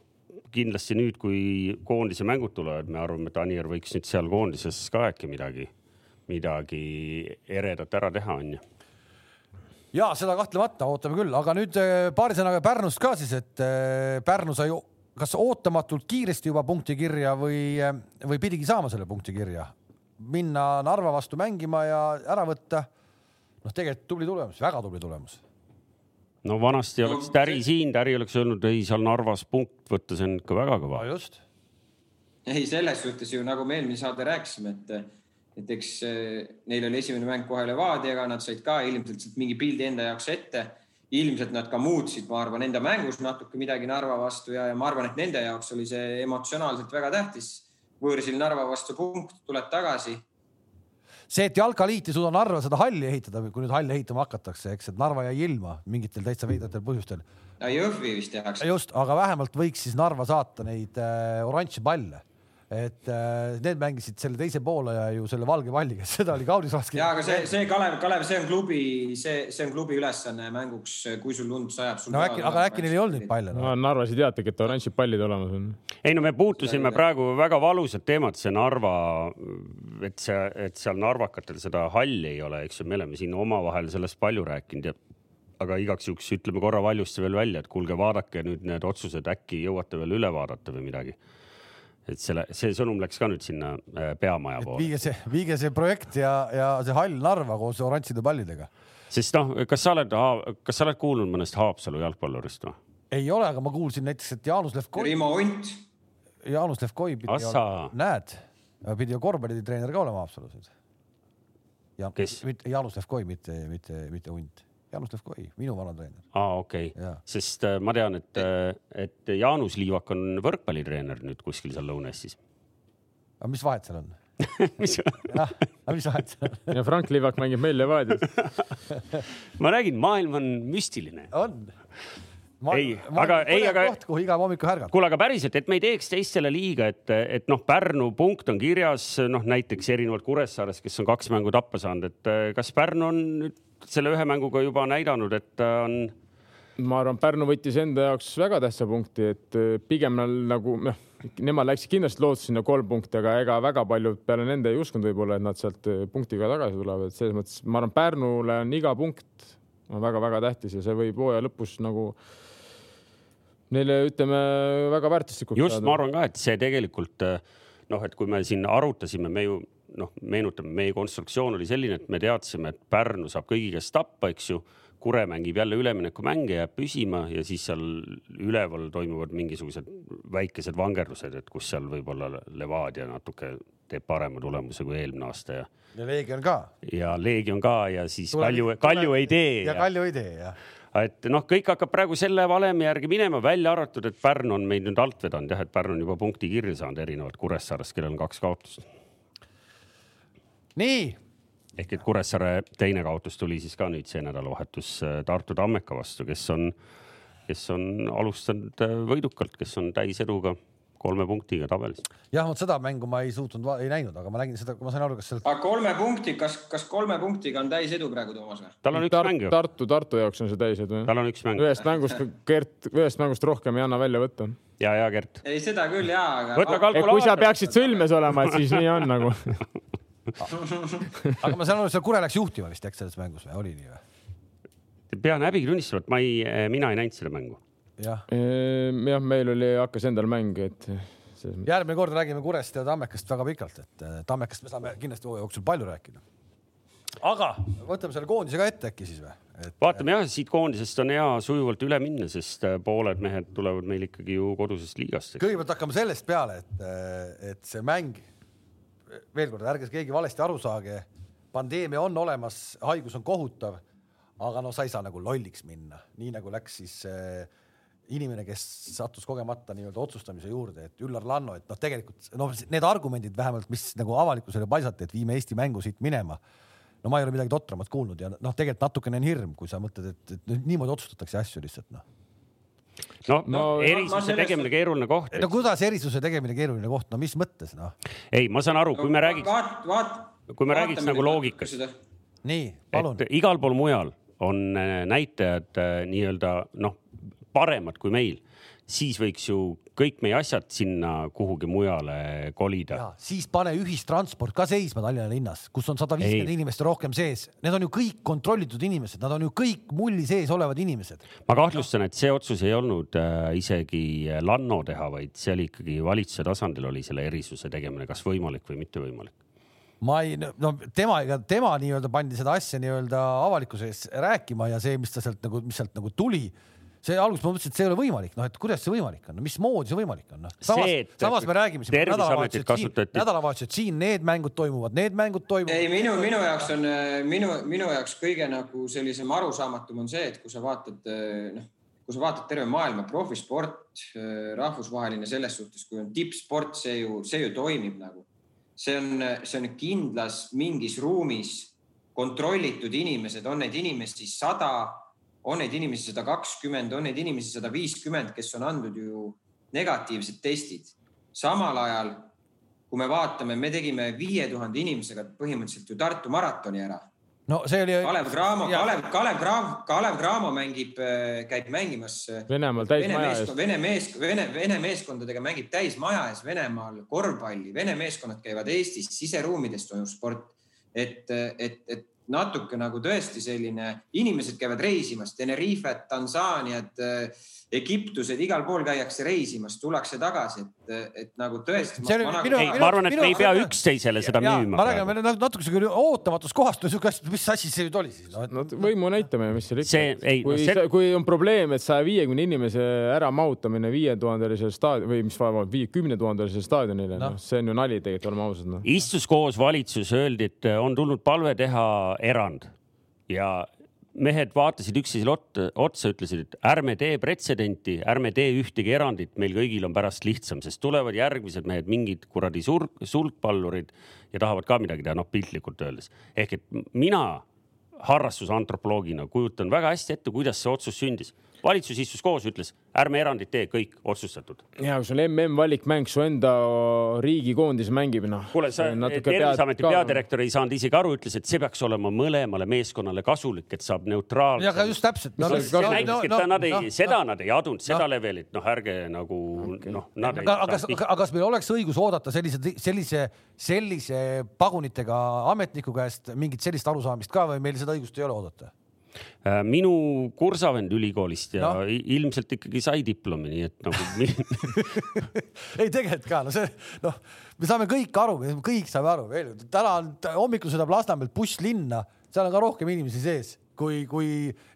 kindlasti nüüd, kui koondise mängud tulevad, me arvame, et Anier võiks nüüd seal koondises ka äkki midagi, midagi eredat ära teha, onju. ja seda kahtlemata ootame küll, aga nüüd eh, paari sõnaga Pärnust ka siis, et eh, Pärnu sai kas ootamatult kiiresti juba punkti kirja või, või pidigi saama selle punkti kirja, minna Narva vastu mängima ja ära võtta. noh, tegelikult tubli tulemus, väga tubli tulemus. No vanasti No oleks Täri see- siin, Täri oleks öelnud, ei seal Narvas punkt võtta, see on ikka väga kõva no. just, ei, selles suhtes ju nagu me eelmine saade rääkisime, et, et eks eh, neil oli esimene mäng kohe Levadiaga, nad said ka ilmselt sealt mingi pildi enda jaoks ette. ilmselt nad ka muutsid, ma arvan, enda mängus natuke midagi Narva vastu ja, ja ma arvan, et nende jaoks oli see emotsionaalselt väga tähtis. võõrsil Narva vastu punkt, tuleb tagasi. see, et jalkaliit ei suuda Narva seda halli ehitada, kui nüüd halli ehitama hakatakse, eks, et Narva jäi ilma mingitel täitsa veidratel põhjustel. Jõhvi vist tehakse. just, aga vähemalt võiks siis Narva saata neid äh, oranži palle. Et äh, need mängisid selle teise poole ja ju selle valge palliga, <laughs> seda oli kaunis raske. ja aga see, see Kalev, Kalev, see on klubi, see, see on klubi ülesanne mänguks, kui sul lund sajab. no äkki, aga äkki neil ei olnud neid palle no.? no Narvas ei teatagi, et oranžid pallid olemas on. ei no me puutusime praegu väga valusat teemat, see Narva, et see, et seal narvakatel seda halli ei ole, eks ju, me oleme siin omavahel sellest palju rääkinud ja aga igaks juhuks ütleme korra valjusti veel välja, et kuulge, vaadake nüüd need otsused, äkki jõuate veel üle vaadata või midagi. Et selle, see sõnum läks ka nüüd sinna äh, peamaja poole, viige see, viige see projekt ja, ja see hall Narva koos oranžide pallidega. sest noh, kas sa oled, kas sa oled kuulnud mõnest Haapsalu jalgpallurist või? ei ole, aga ma kuulsin näiteks, et Jaanus Levkoi, Rimo Unt, Jaanus Levkoi pidi Assa., näed, pidi ju korvpallitreener ka olema Haapsalus nüüd. ja Kes? mitte Jaanus Levkoi, mitte, mitte, mitte Unt. Jaanus Levkoi, minu vana treener. aa, okei okay. Sest äh, ma tean, et, et Jaanus Liivak on võrkpallitreener nüüd kuskil seal Lõuna-Eestis aga mis vahet seal on? <laughs> mis jah, aga mis vahet seal on? ja Frank Livak mängib meil Levadias. <laughs> ma räägin, maailm on müstiline. on. Ei, aga- ei, aga- koht, kuhu iga hommikul ärgata. kuule, aga päriselt, et me ei teeks teistele liiga, et, et noh, Pärnu punkt on kirjas, noh näiteks erinevalt Kuressaarest, kes on kaks mängu tappa saanud, et eh, kas Pärnu on nüüd selle ühe mänguga juba näidanud, et ta on ma arvan, Pärnu võttis enda jaoks väga tähtsa punkti, et äh, pigem nagu noh, nemad läksid kindlasti lootsid sinna kolm punkti, aga ega väga paljud peale nende ei uskunud võib-olla, et nad sealt äh, punktiga tagasi tulevad, et selles mõttes ma arvan, Pärnule on iga punkt on väga-väga tähtis ja see võib hooaja lõpus nagu neile ütleme väga väärtuslikuks just, ma arvan ka, et see tegelikult noh, et kui me siin arutasime, me ju noh, meenutame, meie konstruktsioon oli selline, et me teadsime, et Pärnu saab kõigi käest tappa, eks ju. Kure mängib jälle üleminekumänge, jääb püsima ja siis seal üleval toimuvad mingisugused väikesed vangerdused, et kus seal võib-olla Levadia natuke teeb parema tulemuse kui eelmine aasta ja. ja Leegion ka. ja Leegion ka ja siis tule, Kalju, Kalju ei tee. ja Kalju ei tee jah et noh, kõik hakkab praegu selle valemi järgi minema, välja arvatud, et Pärnu on meid nüüd alt vedanud jah, et Pärnu on juba punkti kirja saanud erinevalt Kuressaarest, kellel on kaks kaotust. Nii ehk et Kuressaare teine kaotus tuli siis ka nüüd see nädalavahetus äh, Tartu Tammeka vastu, kes on, kes on alustanud äh, võidukalt, kes on täiseduga kolme punktiga tabelis. jah, vot seda mängu ma ei suutnud, ei näinud, aga ma nägin seda, ma sain aru, kas sealt. aga kolme punkti, kas, kas kolme punktiga on täisedu praegu, Toomas või? tal on üks Tar mäng ju. Tartu, Tartu jaoks on see täisedu. tal on üks mäng. ühest mängust, Gert, ühest mängust rohkem ei anna välja võtta. ja, ja Gert. ei, seda küll ja, aga. kui sa peaksid sõlmes olema, et siis nii on nagu <laughs> <laughs> aga ma saan aru, seal Kure läks juhtima vist, eks selles mängus või oli nii või? pean häbiga tunnistama, et ma ei, mina ei näinud seda mängu. jah, Ehm, jah, meil oli, hakkas endal mäng, et. järgmine kord räägime Kurest ja Tammekast väga pikalt, et äh, Tammekast me saame kindlasti hooaja jooksul palju rääkida. aga võtame selle koondise ka ette äkki siis või? vaatame jah, siit koondisest on hea sujuvalt üle minna, sest pooled mehed tulevad meil ikkagi ju kodusest liigast. kõigepealt hakkame sellest peale, et, et see mäng, veel kord, ärge keegi valesti aru saage. pandeemia on olemas, haigus on kohutav, aga no sa ei saa nagu lolliks minna, nii nagu läks siis äh, inimene, kes sattus kogemata nii-öelda otsustamise juurde, et Üllar Lanno, et noh, tegelikult noh, need argumendid vähemalt, mis nagu avalikkusele paisati, et viime Eesti mängu siit minema. no ma ei ole midagi totramat kuulnud ja noh, tegelikult natukene on hirm, kui sa mõtled, et, et niimoodi otsustatakse asju lihtsalt noh. No, no erisuse sellest... tegemine keeruline koht. no kuidas erisuse tegemine keeruline koht, no mis mõttes noh? ei, ma saan aru, kui me räägiks vaat,, vaat, kui me räägiks nagu loogikast. nii, palun. igal pool mujal on näitajad nii-öelda noh paremad kui meil, siis võiks ju kõik meie asjad sinna kuhugi mujale kolida. siis pane ühistransport ka seisma Tallinna linnas, kus on sada viiskümmend inimest rohkem sees. Need on ju kõik kontrollitud inimesed, nad on ju kõik mulli sees olevad inimesed. ma kahtlustan, et see otsus ei olnud äh, isegi Lanno teha, vaid see oli ikkagi valitsuse tasandil oli selle erisuse tegemine, kas võimalik või mitte võimalik ma ei, no tema, ega tema nii-öelda pandi seda asja nii-öelda avalikkuse ees rääkima ja see, mis ta sealt nagu, mis sealt nagu tuli see alguses ma mõtlesin, et see ei ole võimalik, noh, et kuidas see võimalik on, mismoodi see võimalik on, noh. samas, samas me räägime siin nädalavahetused siin, nädalavahetused siin, need mängud toimuvad, need mängud toimuvad. ei, minu, minu jaoks on minu, minu jaoks kõige nagu sellisem arusaamatum on see, et kui sa vaatad, noh, kui sa vaatad terve maailma profisport, rahvusvaheline selles suhtes, kui on tippsport, see ju, see ju toimib nagu. see on, see on kindlas mingis ruumis kontrollitud inimesed, on neid inimesi sada on neid inimesi sada kakskümmend, on neid inimesi sada viiskümmend, kes on andnud ju negatiivsed testid. samal ajal, kui me vaatame, me tegime viie tuhande inimesega põhimõtteliselt ju Tartu maratoni ära. no see oli. Kalev Cramo, Kalev, Kalev Cramo, Kalev Cramo mängib, käib mängimas. Venemaal täismaja ees. Vene mees, Vene, Vene meeskondadega mängib täismaja ees Venemaal korvpalli. Vene meeskonnad käivad Eestis, siseruumides toimub sport. et, et, et natuke nagu tõesti selline, inimesed käivad reisimas, Tenerifet, Tansaaniat, Egiptused, igal pool käiakse reisimas, tullakse tagasi, et, et nagu tõesti. ma, nagu... ei, ma arvan, et me ei pea üksteisele seda ja, müüma. ma räägin, meil natuke siuke ootamatust kohast siuke asi, mis asi see nüüd oli siis no,? No võimu näitamine, mis seal ikka. kui no,, see... kui on probleem, et saja viiekümne inimese äramahutamine viietuhandelisele staadion või mis, kümne tuhandelisele staadionile no., noh, see on ju nali tegelikult, oleme ausad no.. istus koos valitsus, öeldi, et on tulnud palve teha erand ja mehed vaatasid üksteisele otsa, ütlesid, et ärme tee pretsedenti, ärme tee ühtegi erandit, meil kõigil on pärast lihtsam, sest tulevad järgmised mehed, mingid kuradi sulg, sulgpallurid ja tahavad ka midagi teha, noh piltlikult öeldes. ehk et mina harrastusantropoloogina kujutan väga hästi ette, kuidas see otsus sündis. Valitsus istus koos, ütles ärme erandit tee, kõik otsustatud. ja kui sul MM-valikmäng su enda riigikoondis mängib, noh. kuule, sa Terviseameti peadirektor ei saanud isegi aru, ütles, et see peaks olema mõlemale meeskonnale kasulik, et saab neutraalselt. ja aga just täpselt no,. No, no, nad ei no,, seda no, nad ei adunud, seda no. levelit, noh, ärge nagu okay. noh, nad aga, ei. aga, aga kas meil oleks õigus oodata sellise, sellise, sellise pagunitega ametniku käest mingit sellist arusaamist ka või meil seda õigust ei ole oodata? Äh, minu kursavend ülikoolist ja no. ilmselt ikkagi sai diplomi, nii et nagu <laughs> ei, tegelikult ka, no see, noh, me saame kõik aru, kõik saame aru, veel täna on, hommikul sõidab Lasnamäelt buss linna, seal on ka rohkem inimesi sees kui, kui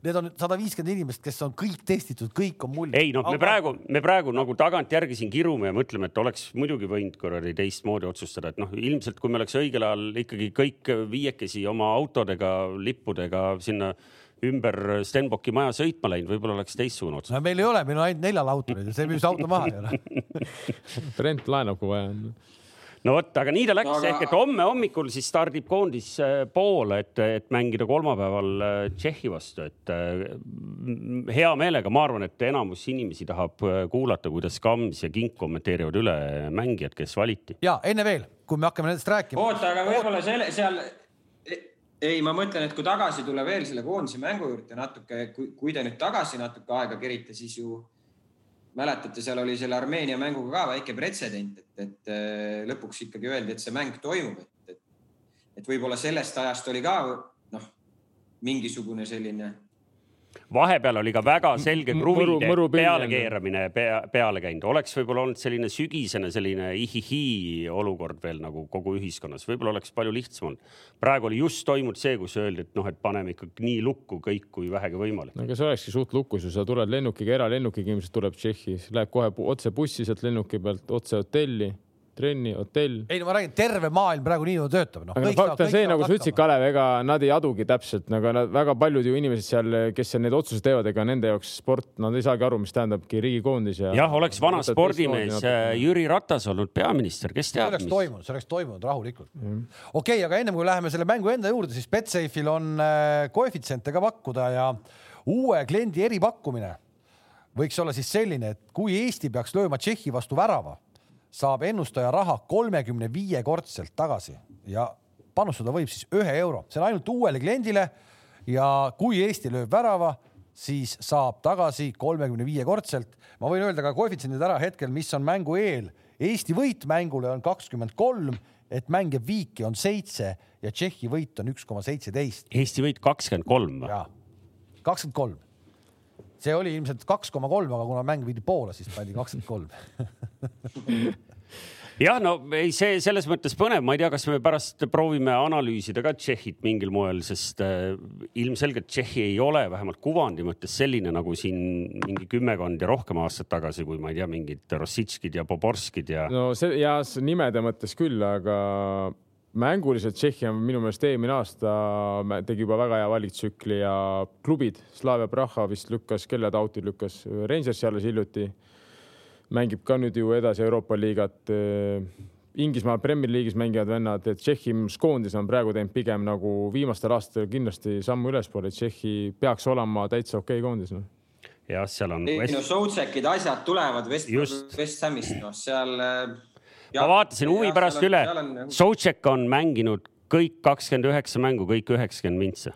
need on sada viiskümmend inimest, kes on kõik testitud, kõik on mulje. ei noh, me praegu, me praegu nagu tagantjärgi siin kirume ja mõtleme, et oleks muidugi võinud kuradi teistmoodi otsustada, et noh, ilmselt kui me oleks õigel ajal ikkagi kõik viiekesi oma autodega, lippudega sinna ümber Stenbocki maja sõitma läinud, võib-olla oleks teistsugune otsus no,. meil ei ole, meil on ainult neljal autol, see müüs <laughs> auto maha ei ole. <laughs> Brent laenab, kui vaja on no vot, aga nii ta läks aga... ehk et homme hommikul siis stardib koondis äh, poole, et, et mängida kolmapäeval äh, Tšehhi vastu, et äh, hea meelega, ma arvan, et enamus inimesi tahab kuulata, kuidas Kams ja Kink kommenteerivad üle mängijad, kes valiti. ja enne veel, kui me hakkame nendest rääkima. oota, aga võib-olla selle seal ei, ma mõtlen, et kui tagasi tulla veel selle koondise mängu juurde natuke, kui, kui te nüüd tagasi natuke aega kerite, siis ju mäletate, seal oli selle Armeenia mänguga ka väike pretsedent, et, et äh, lõpuks ikkagi öeldi, et see mäng toimub, et, et, et võib-olla sellest ajast oli ka noh, mingisugune selline vahepeal oli ka väga selge kruvide pealekeeramine pea, peale käinud, oleks võib-olla olnud selline sügisene selline ihihii olukord veel nagu kogu ühiskonnas, võib-olla oleks palju lihtsam olnud. praegu oli just toimunud see, kus öeldi, et noh, et paneme ikkagi nii lukku kõik, kui vähegi võimalik. no aga see olekski suht lukus ju, sa tuled lennukiga, eralennukiga ilmselt tuleb Tšehhi, läheb kohe otse bussi sealt lennuki pealt otse hotelli trenni, hotell. ei no ma räägin, terve maailm praegu niimoodi töötab no.. aga fakt on see, nagu sa ütlesid, Kalev, ega nad ei adugi täpselt nagu nad väga paljud ju inimesed seal, kes seal neid otsuseid teevad, ega nende jaoks sport, nad ei saagi aru, mis tähendabki riigikoondis ja. jah, oleks vana spordimees äh, Jüri Ratas olnud peaminister, kes teab. see oleks toimunud, see oleks toimunud rahulikult mm.. okei okay,, aga ennem kui läheme selle mängu enda juurde, siis Betsafe'il on äh, koefitsiente ka pakkuda ja uue kliendi eripakkumine võiks olla siis selline, et kui Eesti peaks lööma Tšehhi vastu värava saab ennustaja raha kolmekümne viie kordselt tagasi ja panustada võib siis ühe euro, see on ainult uuele kliendile. ja kui Eesti lööb värava, siis saab tagasi kolmekümne viie kordselt. ma võin öelda ka koefitsiendid ära hetkel, mis on mängu eel. Eesti võit mängule on kakskümmend kolm, et mäng jääb viiki, on seitse ja Tšehhi võit on üks koma seitseteist. Eesti võit kakskümmend kolm või? kakskümmend kolm see oli ilmselt kaks koma kolm, aga kuna mäng viidi Poola, siis pandi kakskümmend kolm <laughs> jah, no ei, see selles mõttes põnev, ma ei tea, kas me pärast proovime analüüsida ka Tšehhit mingil moel, sest äh, ilmselgelt Tšehhi ei ole vähemalt kuvandi mõttes selline nagu siin mingi kümmekond ja rohkem aastat tagasi, kui ma ei tea, mingid Rossitškid ja Poborskid ja. no see ja nimede mõttes küll, aga mänguliselt Tšehhi on minu meelest eelmine aasta tegi juba väga hea valiktsükli ja klubid, Slavia Praha vist lükkas, kelle ta out'i lükkas, Rangersi alles hiljuti. mängib ka nüüd ju edasi Euroopa liigat. Inglismaal Premier League'is mängivad vennad, et Tšehhi koondis on praegu teinud pigem nagu viimastel aastatel kindlasti sammu ülespoole, Tšehhi peaks olema täitsa okei okay koondis no jah, seal on. ei West... no Soucekid asjad tulevad West, West Hamist, noh seal ma vaatasin huvi pärast üle. Sotšek on mänginud kõik kakskümmend üheksa mängu, kõik üheksakümmend mintse.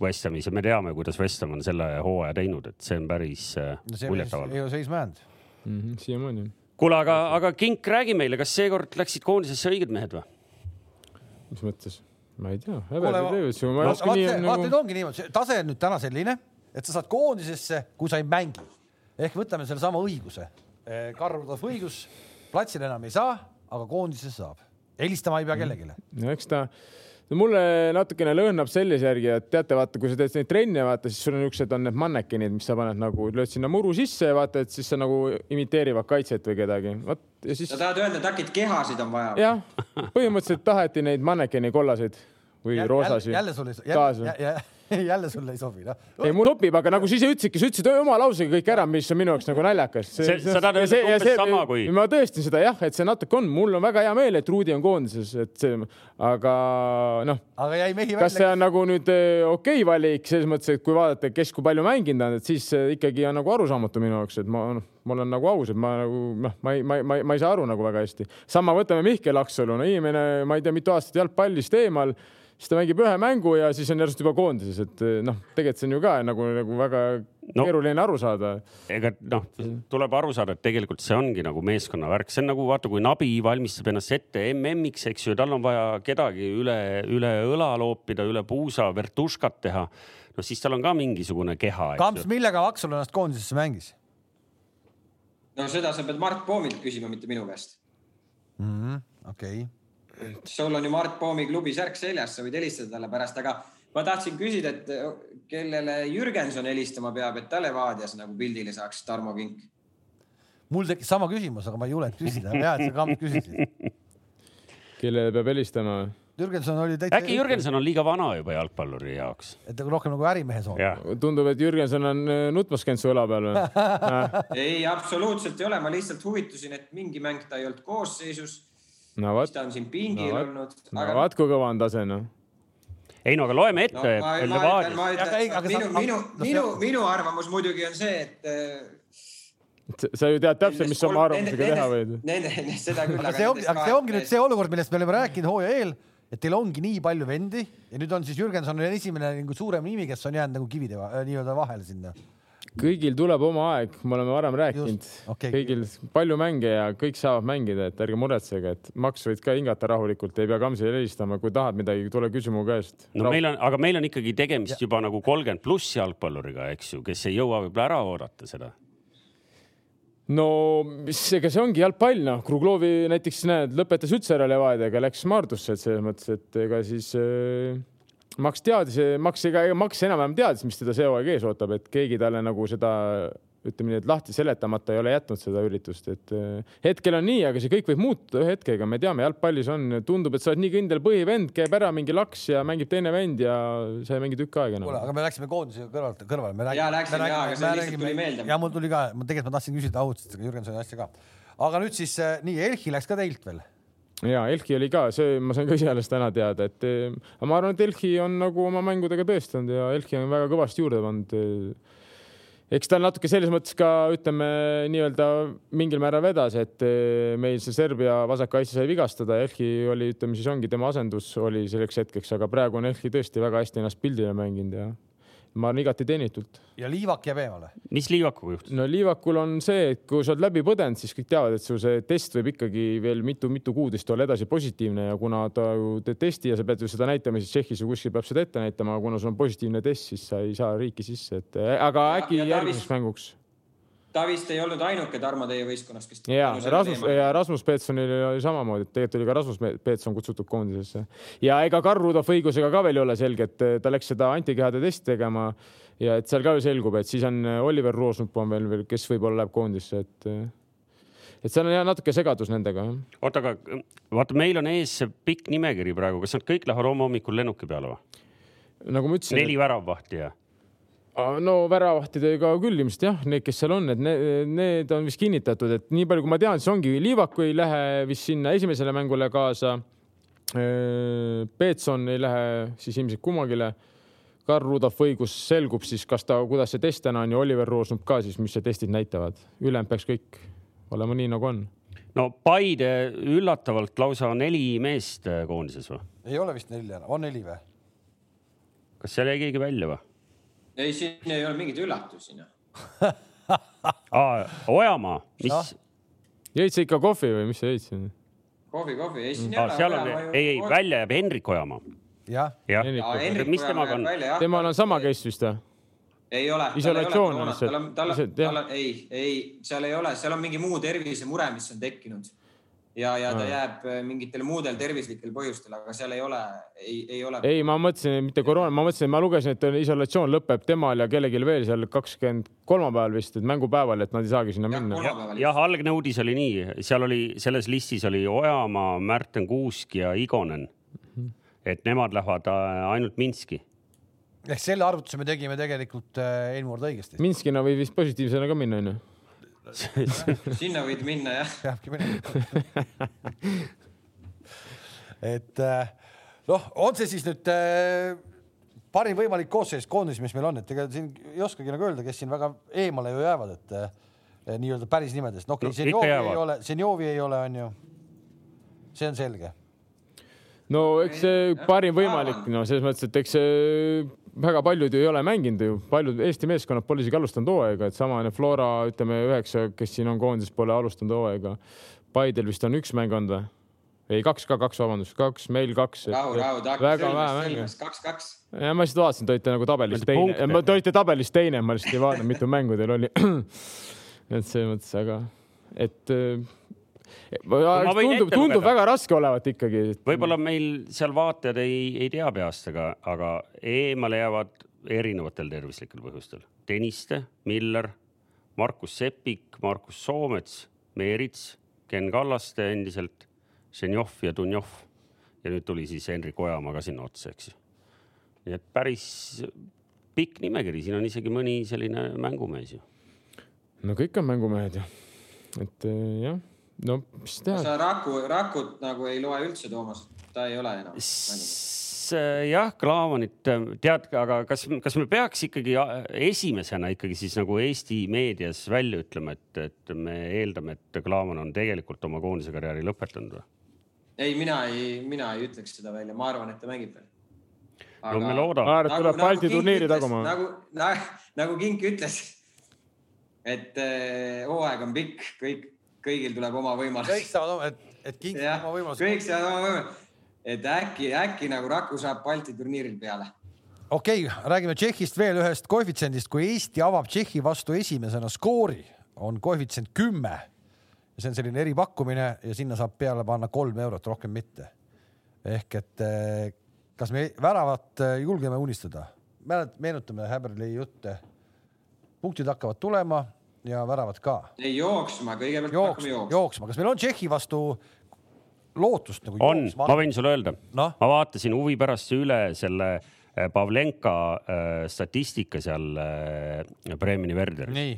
West Hamis ja me teame, kuidas West Ham on selle hooaja teinud, et see on päris äh, muljetavaldav. ei ole seisma jäänud mm -hmm,. siiamaani. kuule, aga, aga Kink, räägi meile, kas seekord läksid koondisesse õiged mehed või? mis mõttes? ma ei tea. vaata, nüüd ongi niimoodi, tase on nüüd täna selline, et sa saad koondisesse, kui sa ei mängi. ehk võtame sellesama õiguse. Karl Rudolf õigus platsil enam ei saa, aga koondises saab. helistama ei pea kellelegi. no eks ta no mulle natukene lõhnab sellise järgi, et teate, vaata, kui sa teed neid trenne, vaata, siis sul on niisugused on need mannekenid, mis sa paned nagu, lööd sinna muru sisse ja vaata, et siis sa nagu imiteerivad kaitset või kedagi. vot ja siis. sa tahad öelda, et äkki kehasid on vaja? jah, põhimõtteliselt taheti neid mannekeni kollaseid või jälle, roosasid. jälle sul ei saa. jälle <laughs> sulle ei sobi, noh. ei, mul sobib, aga nagu sa ise ütlesidki, sa ütlesid oma lausega kõik ära, mis on minu jaoks nagu naljakas. See- sa tahad öelda umbes sama kui- ma tõestin seda jah, et see natuke on, mul on väga hea meel, et Rudi on koondises, et see, aga noh, aga jäi mehi kas see välja. on nagu nüüd eh, okei okay valik selles mõttes, et kui vaadata, kes kui palju mänginud on, et siis see ikkagi on nagu arusaamatu minu jaoks, et ma noh, ma olen nagu aus, et ma nagu noh, ma ei, ma ei, ma ei, ma ei saa aru nagu väga hästi. sama võtame Mihkel Aksalu, no inimene, ma ei tea, mitu aastat jalgpallist eemal, siis ta mängib ühe mängu ja siis on järsku juba koondises, et eh, noh, tegelikult see on ju ka nagu, nagu väga No. keeruline aru saada. ega noh, tuleb aru saada, et tegelikult see ongi nagu meeskonna värk, see on nagu vaata, kui Nabi valmistab ennast ette MM-iks, eks ju, tal on vaja kedagi üle, üle õla loopida, üle puusa, vertuškat teha. no siis tal on ka mingisugune keha, Kamps, millega Aksalu ennast koondisesse mängis no seda sa pead Mart Poomilt küsima, mitte minu käest. mm -hmm.? okei okay.. Sul on ju Mart Poomi klubi särk seljas, sa võid helistada talle pärast, aga ma tahtsin küsida, et kellele Jürgenson helistama peab, et ta Levadias nagu pildile saaks, Tarmo Kink. mul tekkis sama küsimus, aga ma ei julenud küsida. hea, et sa Kamps küsisid. kellele peab helistama? Jürgenson oli täitsa. äkki Jürgenson on liiga vana juba jalgpalluri jaoks? et nagu rohkem nagu ärimehe soov. jah, tundub, et Jürgenson on eh, nutmas käinud su õla peal või? <laughs> ei, absoluutselt ei ole, ma lihtsalt huvitusin, et mingi mäng ta ei olnud koosseisus, no siis ta on siin pingil No no, olnud. no aga vaat kui kõva on tase noh. ei no aga loeme no, ette aga minu minu no, see- minu, minu arvamus muidugi on see, et äh, sa ju tead täpselt, mis sa oma arvamusega teha võid. Seda küll. aga see ongi, aga see ongi nüüd see olukord, millest me oleme rääkinud hooaja eel, et teil ongi nii palju vendi ja nüüd on siis Jürgenson on esimene nagu suurem nimi, kes on jäänud nagu kivide va- nii-öelda vahele sinna. Kõigil tuleb oma aeg, me oleme varem rääkinud okei. kõigil palju mänge ja kõik saavad mängida, et ärge muretsege, et Max võid ka hingata rahulikult, ei pea Kamsile helistama, kui tahad midagi, tule küsi mu käest. no meil on, aga meil on ikkagi tegemist juba nagu kolmkümmend pluss jalgpalluriga, eks ju, kes ei jõua võib-olla ära oodata seda. no mis, ega see ongi jalgpall, noh, Kruglovi näiteks näed, lõpetas üldse ära Levadiaga, läks Maardusse, et selles mõttes, et ega siis äh, Max teadis, Max ega Max enam-vähem teadis, mis teda see hooaeg ees ootab, et keegi talle nagu seda ütleme nii, et lahti seletamata ei ole jätnud seda üritust, et äh, hetkel on nii, aga see kõik võib muutuda ühe hetkega, me teame, jalgpallis on, tundub, et sa oled nii kindel põhivend, käib ära mingi laks ja mängib teine vend ja sa ei mängi tükk aega kuule, enam. aga me läksime koondise kõrvalt, kõrvale. Jaa, läksime, jaa, aga see lihtsalt tuli meelde. ja mul tuli ka, ma tegelikult ma tahtsin küsida Audset, aga Jürgensoni asja ka. aga nüüd siis äh, nii, Elchi läks ka teilt veel. Ja Elki oli ka, see ma sain ka ise alles täna teada, et eh, aga ma arvan, et Elki on nagu oma mängudega tõestanud ja Elki on väga kõvasti juurde pannud. eks ta natuke selles mõttes ka ütleme nii-öelda mingil määral vedas, et eh, meil see Serbia vasakkaitse sai vigastada, Elki oli, ütleme siis ongi tema asendus oli selleks hetkeks, aga praegu on Elki tõesti väga hästi ennast pildile mänginud ja ma olen igati teenitult. ja Liivak jääb eemale. mis Liivakuga juhtus? no Liivakul on see, et kui sa oled läbi põdenud, siis kõik teavad, et su see test võib ikkagi veel mitu-mitu kuud vist olla edasi positiivne ja kuna ta ju teeb testi ja sa pead ju seda näitama, siis Tšehhis või kuskil peab seda ette näitama, kuna sul on positiivne test, siis sa ei saa riiki sisse, et aga Ja- äkki ja ta järgmiseks mänguks. Ta vist ei olnud ainuke Tarmo teie võistkonnast, kes. ja Rasmus ja Rasmus Peetsonil oli samamoodi, et tegelikult oli ka Rasmus Peetson kutsutud koondisesse ja ega Karl Rudolf õigusega ka veel ei ole selge, et ta läks seda antikehade testi tegema ja et seal ka ju selgub, et siis on Oliver Roosnup on veel veel, kes võib-olla läheb koondisse, et et seal on jah natuke segadus nendega jah oota, aga vaata, meil on ees pikk nimekiri praegu, kas nad kõik lähevad homme hommikul lennuki peale või? nagu ma ütlesin, neli väravvahti ja? No väravahtidega küll ilmselt jah, need, kes seal on, et need, need on vist kinnitatud, et nii palju, kui ma tean, siis ongi Liivaku ei lähe vist sinna esimesele mängule kaasa. Peetson ei lähe siis ilmselt kummagile. Karl Rudolf õigus selgub siis, kas ta, kuidas see test täna on ja Oliver Roosnup ka siis, mis see testid näitavad. ülejäänud peaks kõik olema nii, nagu on. no Paide üllatavalt lausa neli meest äh, koondises või? ei ole vist neli enam, on neli või? kas seal jäi keegi välja või? ei, siin ei ole mingeid üllatusi, noh. <laughs> aa, Ojamaa, mis Jah., jõid sa ikka kohvi või mis sa jõid siin? kohvi, kohvi, ei siin ei ole. seal on, ei, ei, välja jääb Hendrik Ojamaa. jah, jah, Hendrik mis temaga on? temal on sama case vist või? ei ole. Isolatsioon on lihtsalt. tal on, tal on, ei, ei, seal ei ole, seal on mingi muu tervisemure, mis on tekkinud. ja, ja ta jääb äh, mingitel muudel tervislikel põhjustel, aga seal ei ole, ei, ei ole. ei, ma mõtlesin, mitte koroona, ma mõtlesin, ma lugesin, et isolatsioon lõpeb temal ja kellelgi veel seal kakskümmend kolmapäeval vist, et mängupäeval, et nad ei saagi sinna Jah, minna. jah, algne uudis oli nii, seal oli, selles listis oli Ojamaa, Märten Kuusk ja Igonen. et nemad lähevad äh, ainult Minski. ehk selle arvutuse me tegime tegelikult äh, eelmine kord õigesti. Minskina võib vist positiivsena ka minna onju. <laughs> sinna võid minna jah. peabki minema. et äh, noh, on see siis nüüd äh, parim võimalik koosseis koondis, mis meil on, et ega siin ei oskagi nagu öelda, kes siin väga eemale ju jäävad, et äh, nii-öelda päris nimedest, no okei No okay,, ikka Zenjovi ei ole, Zenjovi ei ole, onju. see on selge. no eks see parim võimalik, no selles mõttes, et eks see väga paljud ju ei ole mänginud ju, paljud Eesti meeskonnad pole isegi alustanud hooaega, et samane Flora, ütleme üheksa, kes siin on koondises, pole alustanud hooaega. Paidel vist on üks mäng olnud või? ei, kaks ka, kaks, vabandust, kaks, meil kaks. rahu, rahu, väga vähe mänge. Selmas kaks-kaks. ja ma lihtsalt vaatasin, te olite nagu tabelis Mõtled teine te olite tabelis teine, ma lihtsalt ei vaadanud, mitu mängu teil oli. <clears throat> et selles mõttes, aga et äh, tundub, tundub väga raske olevat ikkagi. võib-olla meil seal vaatajad ei, ei tea peast, aga, aga eemale jäävad erinevatel tervislikel põhjustel. Tõniste, Miller, Markus Sepik, Markus Soomets, Meerits, Ken Kallaste endiselt, Ženjov ja Dunjov. ja nüüd tuli siis Henrik Ojamaa ka sinna otsa, eks ju. nii et päris pikk nimekiri, siin on isegi mõni selline mängumees ju. no kõik on mängumehed ju. et äh, jah, no mis teha. sa Raku, Rakut nagu ei loe üldse, Toomas, ta ei ole enam jah, Klaavanit tead, aga kas, kas me peaks ikkagi a- esimesena ikkagi siis nagu Eesti meedias välja ütlema, et, et me eeldame, et Klaavan on tegelikult oma koondise karjääri lõpetanud või? ei, mina ei, mina ei ütleks seda välja, ma arvan, et ta mängib veel. no me loodame. Aar tuleb Balti turniiri taguma. nagu, nagu, nagu Kink ütles, et eh, hooaeg on pikk, kõik, kõigil tuleb oma kõik võimalus. saavad, et, et king jah, oma võimaluse. kõik saavad oma võimalus. et äkki, äkki nagu Raku saab Balti turniiril peale. okei okay,, räägime Tšehhist veel ühest koefitsiendist, kui Eesti avab Tšehhi vastu esimesena skoori, on koefitsient kümme. see on selline eripakkumine ja sinna saab peale panna kolm eurot, rohkem mitte. ehk et eh, kas me väravat eh, julgeme unistada? mälet-, meenutame Häberli jutte. punktid hakkavad tulema ja väravad ka. ei jooksma, kõigepealt jooksma hakkame, jooksma. jooksma, kas meil on Tšehhi vastu lootust nagu on, ma võin sulle öelda Noh. ma vaatasin huvi pärast üle selle äh, Pavlenka äh, statistika seal äh, Bremeni Verderis nii,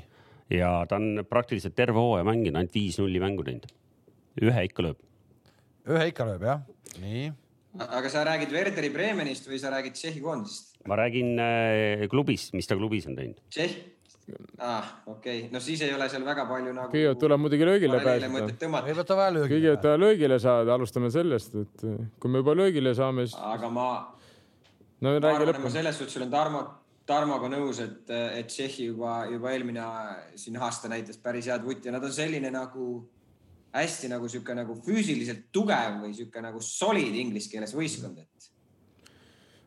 ja ta on praktiliselt terve hooaja mänginud, ainult viis nulli mängu teinud. ühe ikka lööb. ühe ikka lööb jah, nii aga sa räägid Werderi Bremenist või sa räägid Tšehhi koondisest? ma räägin klubist, mis ta klubis on teinud. Tšehh? ah, okei okay., no siis ei ole seal väga palju nagu. kõigepealt tuleb muidugi löögile pääseda. mõtet tõmmata, võib-olla vähe löögi. kõigepealt vaja löögile saada, alustame sellest, et äh, kui me juba löögile saame, siis aga ma, no ma räägi arvan, et ma lõpuni. selles suhtes olen Tarmo, Tarmoga nõus, et, et Tšehhi juba, juba eelmine siin aasta näitas päris head vutti ja nad on selline nagu hästi nagu sihuke nagu füüsiliselt tugev või sihuke nagu solid inglise keeles võistkond, et.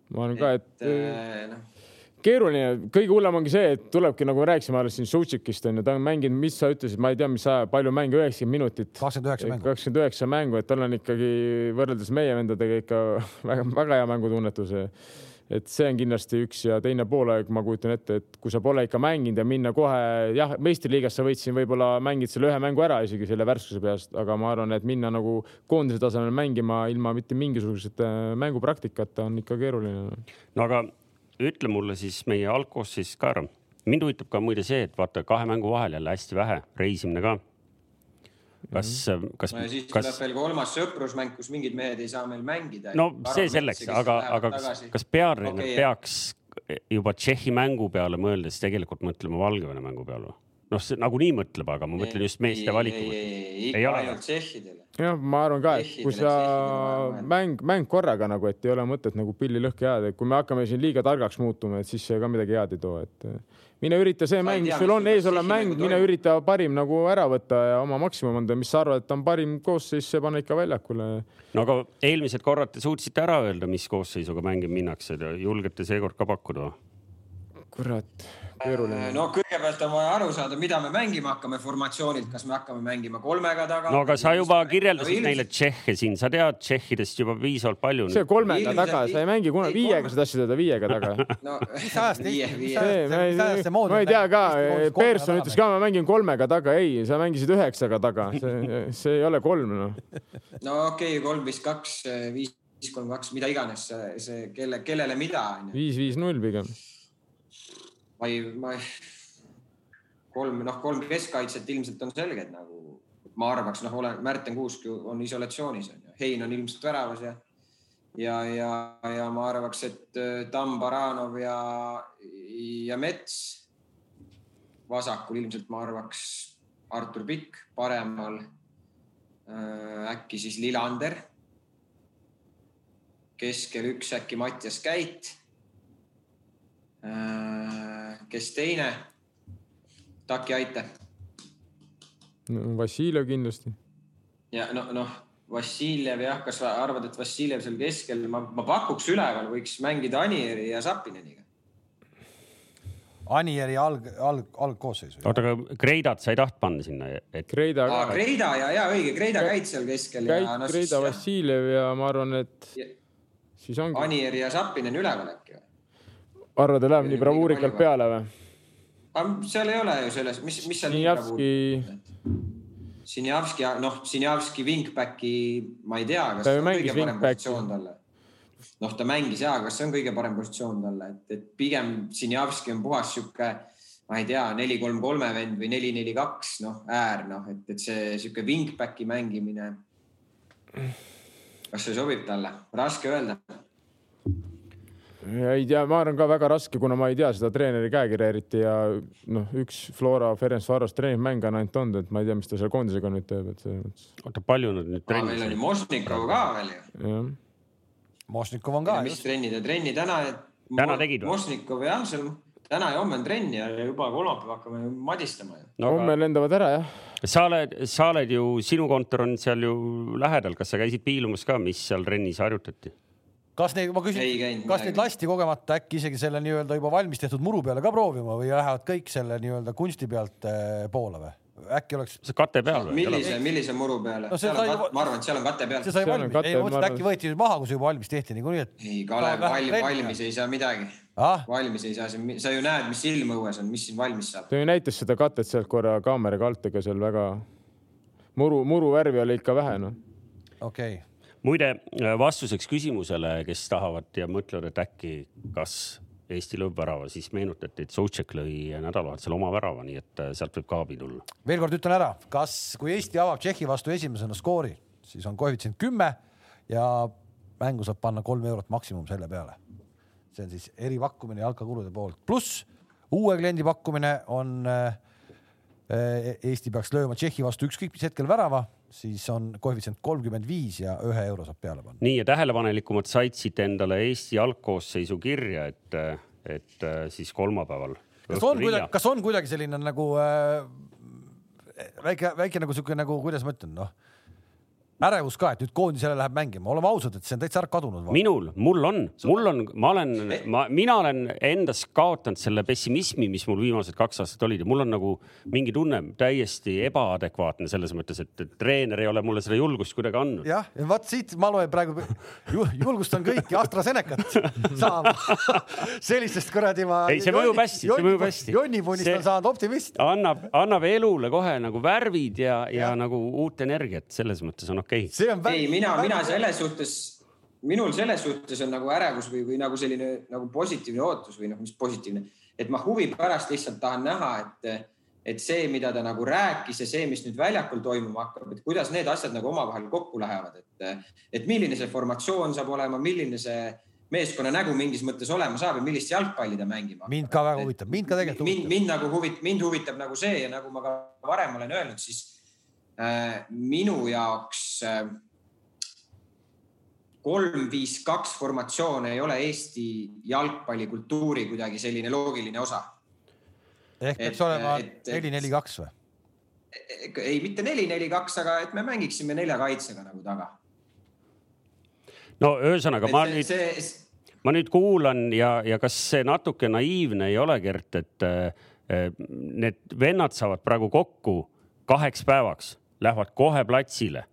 ma arvan ka, et äh, eh, noh, keeruline, kõige hullem ongi see, et tulebki nagu me rääkisime alles siin Sutšikist onju, ta on mänginud, mis sa ütlesid, ma ei tea, mis aja, palju mänge, üheksakümmend minutit. kakskümmend üheksa mängu. kakskümmend üheksa mängu, et tal on ikkagi võrreldes meie vendadega ikka <laughs> väga, väga hea mängutunnetus. et see on kindlasti üks ja teine poolaeg, ma kujutan ette, et kui sa pole ikka mänginud ja minna kohe jah, meistriliigas sa võid siin võib-olla mängid selle ühe mängu ära isegi selle värskuse peast, aga ma arvan, et minna nagu koondise tasemel mängima ilma mitte mingisugusete mängupraktikata on ikka keeruline. no aga ütle mulle siis meie algkoosseis ka ära. mind huvitab ka muide see, et vaata kahe mängu vahel jälle hästi vähe, reisimine ka. kas, kas no ja siis, kas tuleb, veel kolmas sõprusmäng, kus mingid mehed ei saa meil mängida. no see selleks, aga, aga kas, kas peatreener okay, peaks juba Tšehhi mängu peale mõeldes tegelikult mõtlema Valgevene mängu peale või? noh, see nagunii mõtleb, aga ma mõtlen just meeste valiku ei, mõttes. ei, ei, Ei ikka ole ainult tšehhidele. jah, ma arvan ka, et kui sa mäng, mäng korraga nagu, et ei ole mõtet nagu pilli lõhki ajada, et kui me hakkame siin liiga targaks muutuma, et siis see ka midagi head ei too, et eh, mine ürita see mäng, mis sul on tuleb ees olev Tšehhi mäng, mine ürita parim nagu ära võtta ja oma maksimum anda, mis sa arvad, et on parim koosseis, see pane ikka väljakule. no aga eelmised korrad te suutsite ära öelda, mis koosseisuga mängima minnakse, julgete seekord ka pakkuda või? kurat, keeruline. no kõigepealt on vaja aru saada, mida me mängima hakkame formatsioonilt, kas me hakkame mängima kolmega taga. no aga sa juba kirjeldasid meile Tšehhe siin, sa tead Tšehhidest juba piisavalt palju. see kolmega Ilmselt taga, sa ei mängi kunagi viiega, sa tahtsid öelda viiega taga. <laughs> no <laughs> mis ajast viie, viie ma ei, tea ka Pearson ütles ka, ma mängin kolmega taga, ei, sa mängisid üheksaga taga, see, see ei ole kolm noh. no okei okay,, kolm, viis, kaks, viis, viis, kolm, kaks, mida iganes see, see, kelle, kellele mida viis, viis, null pigem. Ma ei, ma ei, kolm, noh, kolm keskkaitset ilmselt on selged nagu, ma arvaks, noh, ole, Märten Kuusk ju on isolatsioonis on ju, Hein on ilmselt väravas ja ja, ja, ja ma arvaks, et äh, Tamm, Baranov ja, ja Mets vasakul ilmselt ma arvaks Artur Pikk, paremal äh, äkki siis Lillander. keskel üks äkki Mattias Käit äh,. Kes teine? Taki Aite Vassiljev kindlasti. ja no, noh, Vassiljev jah, kas sa arvad, et Vassiljev seal keskel, ma, ma pakuks üleval võiks mängida Anieri ja Sapineniga. Anieri alg, alg, algkoosseisu. oota, aga Kreidat sa ei tahtnud panna sinna, et Kreida ka. Kreida ja, ja õige, Kreida käid seal keskel ja Käit, no Kreida, Vassiljev ja ma arvan, et Ja- siis ongi. Anieri ja Sapinen üleval äkki? arvad, et läheb nii bravuurikalt peale või? aga seal ei ole ju selles, mis, mis seal. Sinjavski, Sinjavski, noh, Sinjavski wingbacki ma ei tea, kas Ta see on kõige parem wingbacki. positsioon talle. noh, ta mängis ja, kas see on kõige parem positsioon talle, et, et pigem Sinjavski on puhas sihuke, ma ei tea, neli, kolm, kolme vend või neli, neli, kaks, noh, äär, noh, et, et see sihuke wingbacki mängimine. kas see sobib talle, raske öelda. Ei tea, ma arvan ka väga raske, kuna ma ei tea seda treeneri käekirja eriti ja noh, üks Flora Ferencvaros treeningmäng on ainult olnud, et ma ei tea, mis ta seal koondisega nüüd teeb, et selles mõttes oota, palju nad nüüd meil on trennis ju on? Mošnikov ka veel ju. jah. Mošnikov on ka mis trenni ta, trenni täna. Täna tegid või? Mošnikov jah, seal täna ja homme on trenn ja juba kolmapäev hakkame madistama ju. no homme aga lendavad ära jah. sa oled, sa oled ju, sinu kontor on seal ju lähedal, kas sa käisid piilumas ka, mis seal trennis harjutati? Kas neid, ma küsin kas neid lasti kogemata äkki isegi selle nii-öelda juba valmis tehtud muru peale ka proovima või lähevad kõik selle nii-öelda kunsti pealt eh, poole või? äkki oleks, sa kate peal või? millise, millise muru peale No see juba- ma arvan, et seal on kate peal see. sai valmis, ei ma mõtlesin, et äkki võeti nüüd maha, kui see juba valmis tehti niikuinii, et ei, Kalev, valmis, valmis ei saa midagi. ah, valmis ei saa sa ju näed, mis ilm õues on, mis siin valmis saab. ta ju näitas seda katet sealt korra kaameraga alt, ega seal väga muru, muru värvi oli ikka vähe noh. okei okay.. muide, vastuseks küsimusele, kes tahavad ja mõtlevad, et äkki, kas Eesti lööb värava, siis meenutati, et Sotšek lõi nädalavahetusel oma värava, nii et äh, sealt võib ka abi tulla. veel kord ütlen ära, kas, kui Eesti avab Tšehhi vastu esimesena skoori, siis on koefitsient kümme ja mängu saab panna kolm eurot maksimum selle peale. see on siis eripakkumine jalkakulude poolt, pluss uue kliendi pakkumine on äh, äh, Eesti peaks lööma Tšehhi vastu ükskõik mis hetkel värava, siis on koefitsient kolmkümmend viis ja ühe euro saab peale panna. nii ja tähelepanelikumad said siit endale Eesti algkoosseisu kirja, et, et äh, siis kolmapäeval. kas on kuidagi, kas on kuidagi selline nagu äh, väike, väike nagu sihuke nagu, kuidas ma ütlen, noh ärevus ka, et nüüd koondisele läheb mängima, oleme ausad, et see on täitsa ära kadunud. minul, mul on, mul on, ma olen, ma, mina olen endas kaotanud selle pessimismi, mis mul viimased kaks aastat olid ja mul on nagu mingi tunne täiesti ebaadekvaatne selles mõttes, et treener ei ole mulle seda julgust kuidagi andnud. jah, ja vaat siit ma loen praegu, julgustan kõiki AstraZenecat <laughs> saama. sellistest kuradi ma. Ei, see mõjub hästi, see mõjub hästi. jonnipunist See- on saanud optimist. annab, annab elule kohe nagu värvid ja, ja nagu uut energiat, selles mõttes on okei okay.. See on. ei, mina, mina selles suhtes, minul selles suhtes on nagu ärevus või, või nagu selline nagu positiivne ootus või noh, mis positiivne, et ma huvi pärast lihtsalt tahan näha, et, et see, mida ta nagu rääkis ja see, mis nüüd väljakul toimuma hakkab, et kuidas need asjad nagu omavahel kokku lähevad, et, et milline see formatsioon saab olema, milline see meeskonna nägu mingis mõttes olema saab ja millist jalgpalli ta mängima hakkab. mind ka väga huvitab, mind ka tegelikult huvitab. mind nagu huvit-, mind huvitab nagu see ja nagu ma ka varem olen öelnud, siis minu jaoks äh, kolm, viis, kaks formatsioon ei ole Eesti jalgpallikultuuri kuidagi selline loogiline osa. ehk peaks et- olema et- et- neli, neli, kaks või? ei, mitte neli, neli, kaks, aga et me mängiksime nelja kaitsega nagu taga. no ühesõnaga ma nüüd, see, ma nüüd kuulan ja, ja kas see natuke naiivne ei ole, Gert, et äh, need vennad saavad praegu kokku kaheks päevaks, lähevad kohe platsile.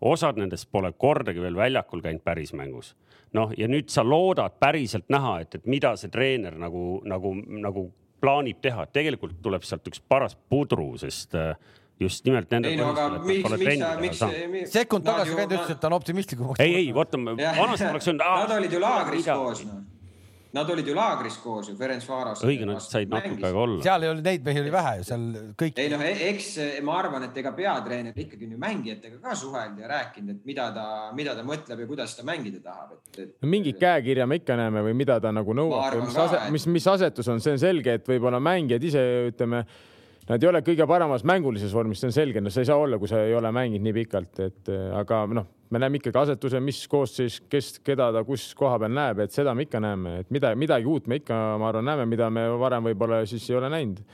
osad nendest pole kordagi veel väljakul käinud pärismängus. noh, ja nüüd sa loodad päriselt näha, et, et mida see treener nagu, nagu, nagu plaanib teha, tegelikult tuleb sealt üks paras pudru, sest äh, just nimelt nendel ei no aga miks, pole miks sa, miks sekund tagasi käinud, ütles, et ta on optimistlikum. ei, ei, vaata, vanasti oleks öelnud. Nad olid ju laagris koos, noh. Nad olid ju laagris koos ju, Ferenc Varos. õige, nad said natuke aega olla. seal ei olnud neid mehi oli vähe ju seal kõik. ei noh, eks ma arvan, et ega peatreener ikkagi on ju mängijatega ka suhelnud ja rääkinud, et mida ta, mida ta mõtleb ja kuidas ta mängida tahab, et, et. no mingit käekirja me ikka näeme või mida ta nagu nõuab või mis ase-, et- mis, mis asetus on, see on selge, et võib-olla mängijad ise ütleme, nad ei ole kõige paremas mängulises vormis, see on selge, no sa ei saa olla, kui sa ei ole mänginud nii pikalt, et äh, aga noh, me näeme ikkagi asetuse, mis koosseis, kes, keda ta kus koha peal näeb, et seda me ikka näeme, et mida, midagi uut me ikka, ma arvan, näeme, mida me varem võib-olla siis ei ole näinud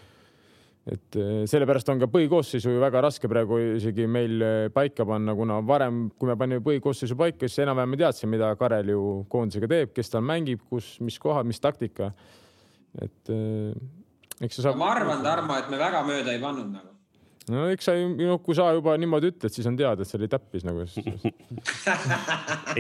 et eh, sellepärast on ka põhikoosseisu ju väga raske praegu isegi meil eh, paika panna, kuna varem, kui me panime põhikoosseisu paika, siis enam-vähem me teadsime, mida Karel ju koondisega teeb, kes tal mängib, kus, mis kohad, mis taktika. et eh, eks see saab. ma arvan, Tarmo, et me väga mööda ei pannud nagu. No eks sa ju, no kui sa juba niimoodi ütled, siis on teada, et see oli täppis nagu.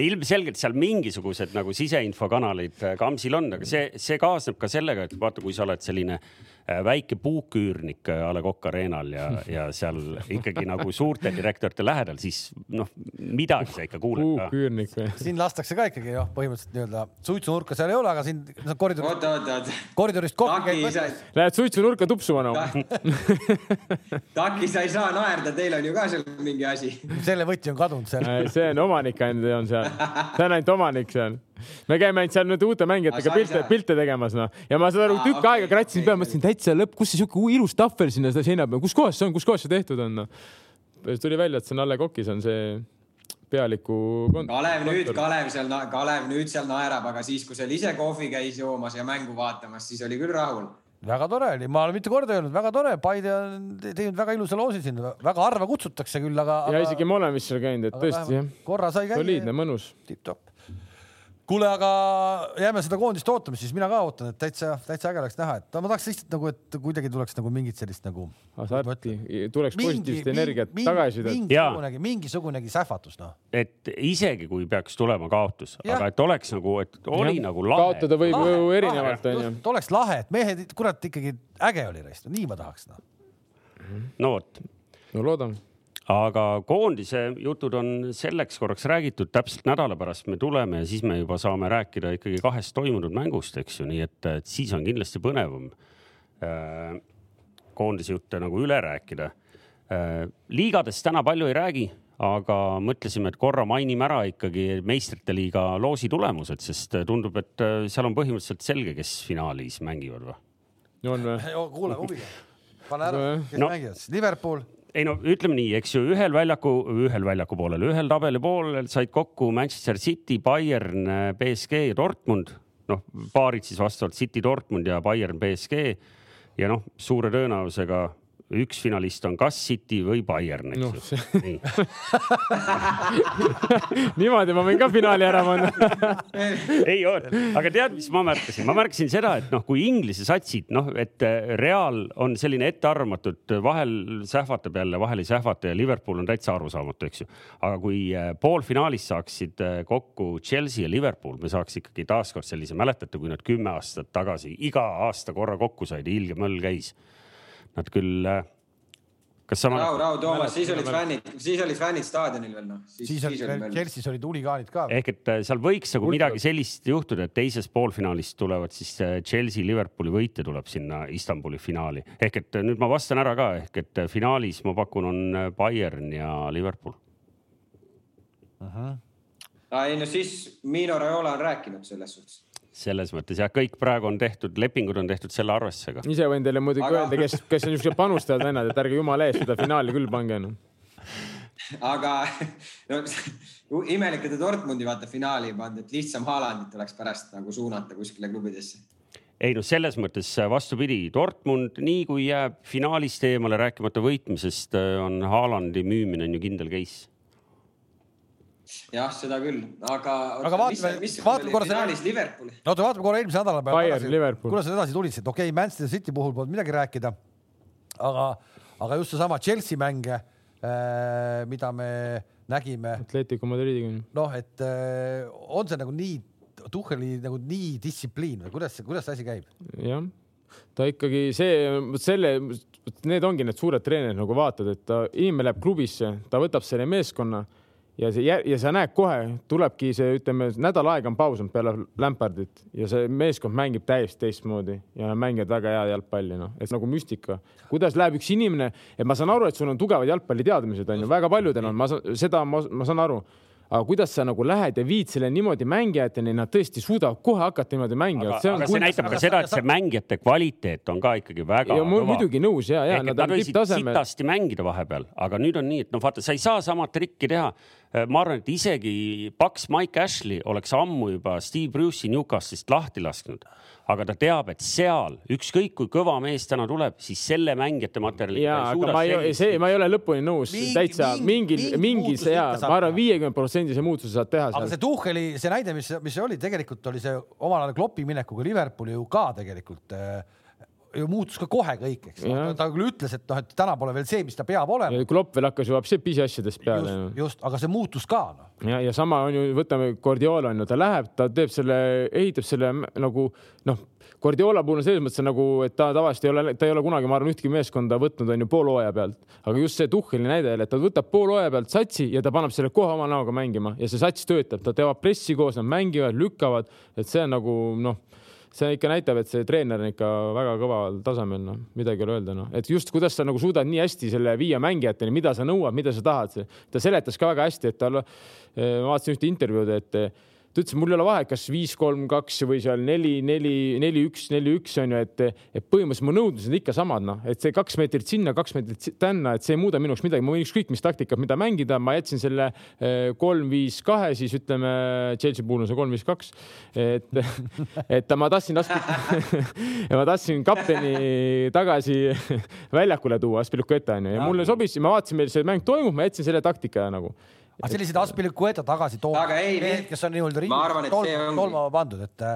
ilmselgelt seal mingisugused nagu siseinfokanalid äh, Kamsil on, aga see, see kaasneb ka sellega, et vaata, kui sa oled selline äh, väike puuküürnik äh, A Le Coq Arena'l ja, ja seal ikkagi nagu suurte direktorite lähedal, siis noh, midagi sa ikka kuuled ka. puuküürnik või? siin lastakse ka ikkagi noh, põhimõtteliselt nii-öelda suitsunurka seal ei ole, aga siin no, koridorist, oota, oota, oota. koridorist kohvi Taki käib sa, Lähed suitsunurka tupsuma no? <laughs> Taki, sa ei saa naerda, teil on ju ka seal mingi asi. selle võti on kadunud seal. see on omanik ainult on seal, see on ainult omanik seal. Me käime ainult seal nüüd uute mängijatega pilte pilte tegemas noh. ja ma Aa, tükk okei, aega kratsin peale, mõtlesin täitsa lõpp, kus see siuke ilus tahvel sinna seda seina peale, kus kohas see on, kus kohas see tehtud on noh. tuli välja, et see on A Le Coq'is on see pealiku. Kalev nüüd, Kalev seal, Kalev nüüd seal naerab, aga siis, kui seal ise kohvi käis joomas ja mängu vaatamas, siis oli küll rahul. väga tore oli, ma olen mitu korda öelnud, väga tore, Paide on te- teinud väga ilusa loosi siin, väga harva kutsutakse küll, aga. ja isegi me oleme vist seal käinud, et tõesti jah, korra sai käia. soliidne, mõnus. tipp-topp. kuule, aga jääme seda koondist ootama, siis mina ka ootan, et täitsa, täitsa äge oleks näha, et ma tahaks lihtsalt nagu, et kuidagi tuleks nagu mingit sellist nagu. hasarti, tuleks positiivset energiat tagasi. Jaa. mingisugunegi, mingisugunegi sähvatus noh. et isegi kui peaks tulema kaotus, aga et oleks nagu, et oli Jah. nagu lahe. kaotada võib ju erinevalt onju. et oleks lahe, et mehed, kurat ikkagi äge oli reist, nii ma tahaks noh. no vot, no loodame. Aga koondise jutud on selleks korraks räägitud, täpselt nädala pärast me tuleme ja siis me juba saame rääkida ikkagi kahest toimunud mängust, eks ju, nii et, et siis on kindlasti põnevam äh, koondise jutte nagu üle rääkida äh,. liigadest täna palju ei räägi, aga mõtlesime, et korra mainime ära ikkagi meistrite liiga loosi tulemused, sest tundub, et äh, seal on põhimõtteliselt selge, kes finaalis mängivad või? on või? kuule huviga, pane ära, kes No. mängivad siis, Liverpool, ei no ütleme nii, eks ju, ühel väljaku, ühel väljaku poolel, ühel tabeli poolel said kokku Manchester City, Bayern, BSG ja Dortmund. noh, paarid siis vastavalt City, Dortmund ja Bayern, BSG ja noh, suure tõenäosusega üks finalist on kas City või Bayern, eks Noh, ju see-. nii, <laughs> niimoodi ma võin ka finaali ära panna. <laughs> ei oota, aga tead, mis ma märkasin, ma märkasin seda, et noh, kui Inglise satsid, noh, et äh, Real on selline ettearvamatult, vahel sähvatab jälle, vahel ei sähvata ja Liverpool on täitsa arusaamatu, eks ju. aga kui äh, poolfinaalis saaksid äh, kokku Chelsea ja Liverpool, me saaks ikkagi taaskord sellise, mäletate, kui nad kümme aastat tagasi iga aasta korra kokku said ja ilge möll käis. Nad küll, kas sa rahu, mäletad? rahu, Toomas, siis olid fännid, siis olid fännid staadionil veel noh. siis oli veel, Chelsea's olid huligaanid ka. ehk et äh, seal võiks nagu midagi sellist juhtuda, et teises poolfinaalis tulevad siis äh, Chelsea, Liverpooli võitja tuleb sinna Istanbuli finaali. ehk et äh, nüüd ma vastan ära ka, ehk et äh, finaalis ma pakun, on äh, Bayern ja Liverpool. ei no siis Mino Raiola on rääkinud selles suhtes. Selles mõttes jah, kõik praegu on tehtud, lepingud on tehtud selle arvestusega. ise võin teile muidugi Aga- öelda, kes, kes on niisugused panustajad vennad, et ärge jumala eest seda finaali küll pange noh. enam. aga no, imelik, et te Dortmundi vaata finaali ei pannud, et lihtsam Haalandit oleks pärast nagu suunata kuskile klubidesse. ei noh, selles mõttes vastupidi, Dortmund, nii kui jääb finaalist eemale, rääkimata võitmisest, on Haalandi müümine on ju kindel case. jah, seda küll, aga. Aga vaatame- vaatame korra selle- finaalis Liverpooli. oota, vaatame korra eelmise nädala peale Bayern, Liverpool. kuidas sa edasi tulid, et okei okay,, Manchester City puhul polnud midagi rääkida. aga, aga just seesama Chelsea mänge, mida me nägime, Atletico Madridiga. noh, et äh, on see nagu nii, Tuhheli nagu nii distsipliin või kuidas see, kuidas see asi käib? jah, ta ikkagi see, selle, need ongi need suured treenerid nagu vaatad, et ta, inimene läheb klubisse, ta võtab selle meeskonna ja see ja sa näed kohe, tulebki see, ütleme, nädal aega on paus olnud peale Lampardit ja see meeskond mängib täiesti teistmoodi ja mängivad väga head jalgpalli, noh, et nagu müstika. kuidas läheb üks inimene, et ma saan aru, et sul on tugevad jalgpalliteadmised, on ju, väga paljudel on, ma saan, seda ma, ma saan aru aga kuidas sa nagu lähed ja viid selle niimoodi mängijateni, nad tõesti suudavad kohe hakata niimoodi mängima. aga, aga see näitab ka seda, et see mängijate kvaliteet on ka ikkagi väga ja, kõva. muidugi nõus ja, ja nad, nad võisid sitasti mängida vahepeal, aga nüüd on nii, et noh, vaata, sa ei saa sama trikki teha Äh, ma arvan, et isegi paks Mike Ashley oleks ammu juba Steve Bruce'i Newcastle'ist lahti lasknud, aga ta teab, et seal ükskõik kui kõva mees täna tuleb, siis selle mängijate materjali. ja, aga ma ei, see, ma ei ole lõpuni nõus mingi, täitsa mingil, mingis ja ma arvan, viiekümne protsendise muutuse saad teha. aga see Tuhheli, see näide, mis, mis oli tegelikult oli see omal ajal Kloppi minekuga Liverpooli ju ka tegelikult äh, ju muutus ka kohe kõik, eks no,. ta küll ütles, et noh, et täna pole veel see, mis ta peab olema. Klopp veel hakkas juba pisiasjadest peale. just, just, aga see muutus ka noh. ja, ja sama on ju, võtame Guardiola on ju, ta läheb, ta teeb selle, ehitab selle nagu noh, Guardiola puhul on selles mõttes nagu, et ta tavaliselt ei ole, ta ei ole kunagi, ma arvan, ühtegi meeskonda võtnud, on ju poolhooaja pealt, aga just see Tuhheli näide et ta võtab poolhooaja pealt satsi ja ta paneb selle kohe oma näoga mängima ja see sats töötab, ta teeb pressi koos, nad mängivad, lükkavad, et see on nagu noh see ikka näitab, et see treener on ikka väga kõval tasemel, noh, midagi ei ole öelda, noh, et just kuidas sa nagu suudad nii hästi selle viia mängijateni, mida sa nõuad, mida sa tahad. ta seletas ka väga hästi, et tal, eh, ma vaatasin ühte intervjuud, et ta ütles, mul ei ole vahet, kas viis, kolm, kaks või seal neli, neli, neli, üks, neli, üks on ju, et, et põhimõtteliselt mu nõudmised on ikka samad, noh, et see kaks meetrit sinna, kaks meetrit tänna, et see ei muuda minu jaoks midagi, ma võin ükskõik mis taktikat, mida mängida, ma jätsin selle eh, kolm, viis, kahe, siis ütleme Chelsea puhul on see kolm, viis, kaks. et, <laughs> et ma tahtsin ja <laughs> ma tahtsin kapteni tagasi <laughs> väljakule tuua, Aspilicueta onju, ja mulle sobis, ma vaatasin, meil see mäng toimub, ma jätsin selle taktika nagu aga sellised Aspilicueta tagasi toonud mehed, kes on nii-öelda ringi tolmama pandud, et,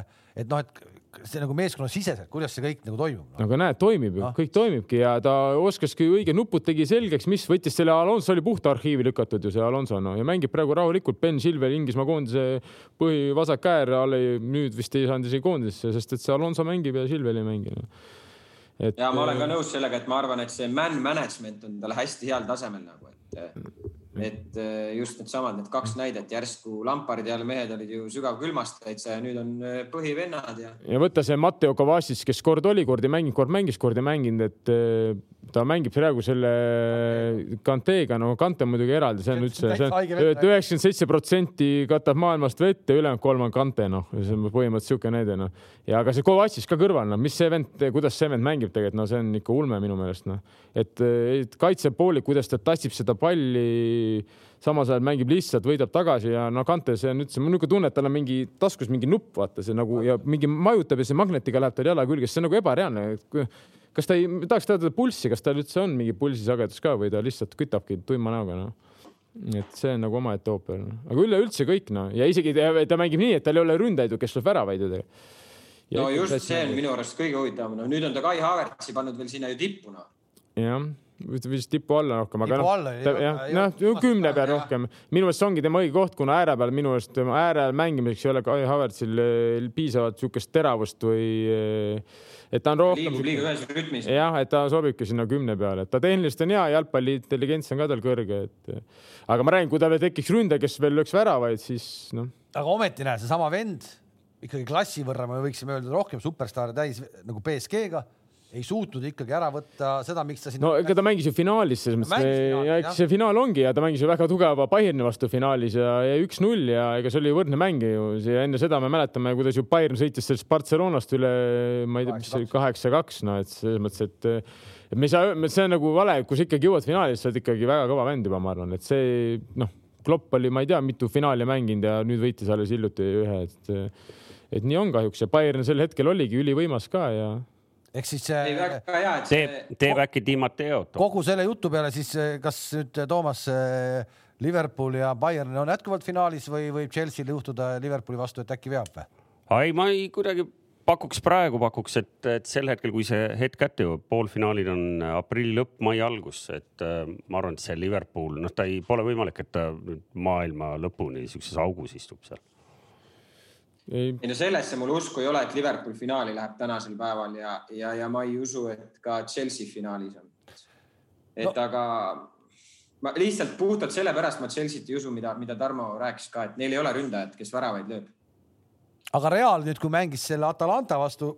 et noh, et see nagu meeskonnasiseselt, kuidas see kõik nagu toimub no.? aga näed, toimib ju no., kõik toimibki ja ta oskaski õige nupud tegi selgeks, mis võttis selle Alonso oli puhta arhiivi lükatud ju see Alonso no ja mängib praegu rahulikult. Ben Silver, Inglismaa koondise põhivasak äär, nüüd vist ei saanud isegi koondisesse, sest et see Alonso mängib ja Silver ei mängi no et.... ja ma olen ka nõus sellega, et ma arvan, et see man management on tal hästi heal tasemel nagu, et et äh, just needsamad, need kaks näidet, järsku Lampardi all mehed olid ju sügavkülmast täitsa ja nüüd on äh, põhivennad ja. ja võtta see Matteo Kovacic, kes kord oli, kord ei mänginud, kord mängis, kord ei mänginud, et äh, ta mängib praegu selle Kanteega, no Kante muidugi eraldi, see on üldse, see on üheksakümmend seitse protsenti katab maailmast vett ja ülejäänud kolm on Kante, noh, see on põhimõtteliselt niisugune näide, noh. ja aga see Kovacic ka kõrval, noh, mis see vend, kuidas see vend mängib tegelikult, no see on ikka ulme minu meelest, noh. et, et kaitsepoolik, kuidas ta tassib seda palli, samas ajal mängib lihtsalt, võidab tagasi ja no Kante, see on üldse, mul niisugune tunne, et tal on mingi taskus mingi nupp, vaata see nagu ja mingi majutab ja see magnetiga läheb tal jala külge, see on nagu ebareaalne kas ta ei, tahaks teada pulssi, kas tal üldse on mingi pulsisagedus ka või ta lihtsalt kütabki tuima näoga, noh. et see on nagu omaette ooper no., aga üleüldse kõik noh, ja isegi ta, ta mängib nii, et tal ei ole ründajaid, kes lööb väravaid ju tegelikult. no just see on minu arust kõige huvitavam, no nüüd on ta Kai Havertzi pannud veel sinna ju tippu noh. jah vist tipu alla rohkem, aga noh, jah, noh kümne peal rohkem. minu meelest see ongi tema õige koht, kuna ääre peal minu meelest ääre all mängimiseks ei ole Kai Havertzil eh, piisavalt niisugust teravust või eh, et ta on rohkem. liigub liiga ühes rütmis. jah, et ta sobibki sinna kümne peale, et ta tehniliselt on hea, jalgpalli intelligents on ka tal kõrge, et aga ma räägin, kui tal tekiks ründaja, kes veel lööks väravaid, siis noh. aga ometi näe, seesama vend ikkagi klassi võrra me võiksime öelda rohkem superstaare täis nagu BSG-ga ei suutnud ikkagi ära võtta seda, miks ta siin. no ega ta mängis ju finaalis selles mõttes ja eks see finaal ongi ja ta mängis ju väga tugeva Bayerni vastu finaalis ja, ja üks-null ja ega see oli võrdne mäng ju ja enne seda me mäletame, kuidas ju Bayern sõitis sellest Barcelonast üle, ma ei tea, mis see oli, kaheksa-kaks, no et selles mõttes, et et me ei saa, see on nagu vale, kui sa ikkagi jõuad finaali, sa oled ikkagi väga kõva vend juba, ma arvan, et see noh, Klopp oli, ma ei tea, mitu finaali mänginud ja nüüd võitis alles hiljuti ühe, et et nii on kahjuks ja Bayern sel hetkel oligi ülivõimas ka ja ehk siis ei, väga hea, et teeb, teeb äkki Di Matteot. kogu selle jutu peale siis, eh, kas nüüd eh, Toomas Liverpool ja Bayern on jätkuvalt finaalis või võib Chelsea'l juhtuda Liverpooli vastu, et äkki veab või? ei, ma ei kuidagi pakuks praegu pakuks, et, et sel hetkel, kui see hetk kätte jõuab, poolfinaalid on aprilli lõpp, mai algus, et äh, ma arvan, et see Liverpool, noh, ta ei, pole võimalik, et ta nüüd maailma lõpuni siukses augus istub seal ei no sellesse mul usku ei ole, et Liverpool finaali läheb tänasel päeval ja, ja, ja ma ei usu, et ka Chelsea finaalis on. et no. aga ma lihtsalt puhtalt sellepärast ma Chelsea't ei usu, mida, mida Tarmo rääkis ka, et neil ei ole ründajat, kes väravaid lööb. aga Real nüüd, kui mängis selle Atalanta vastu,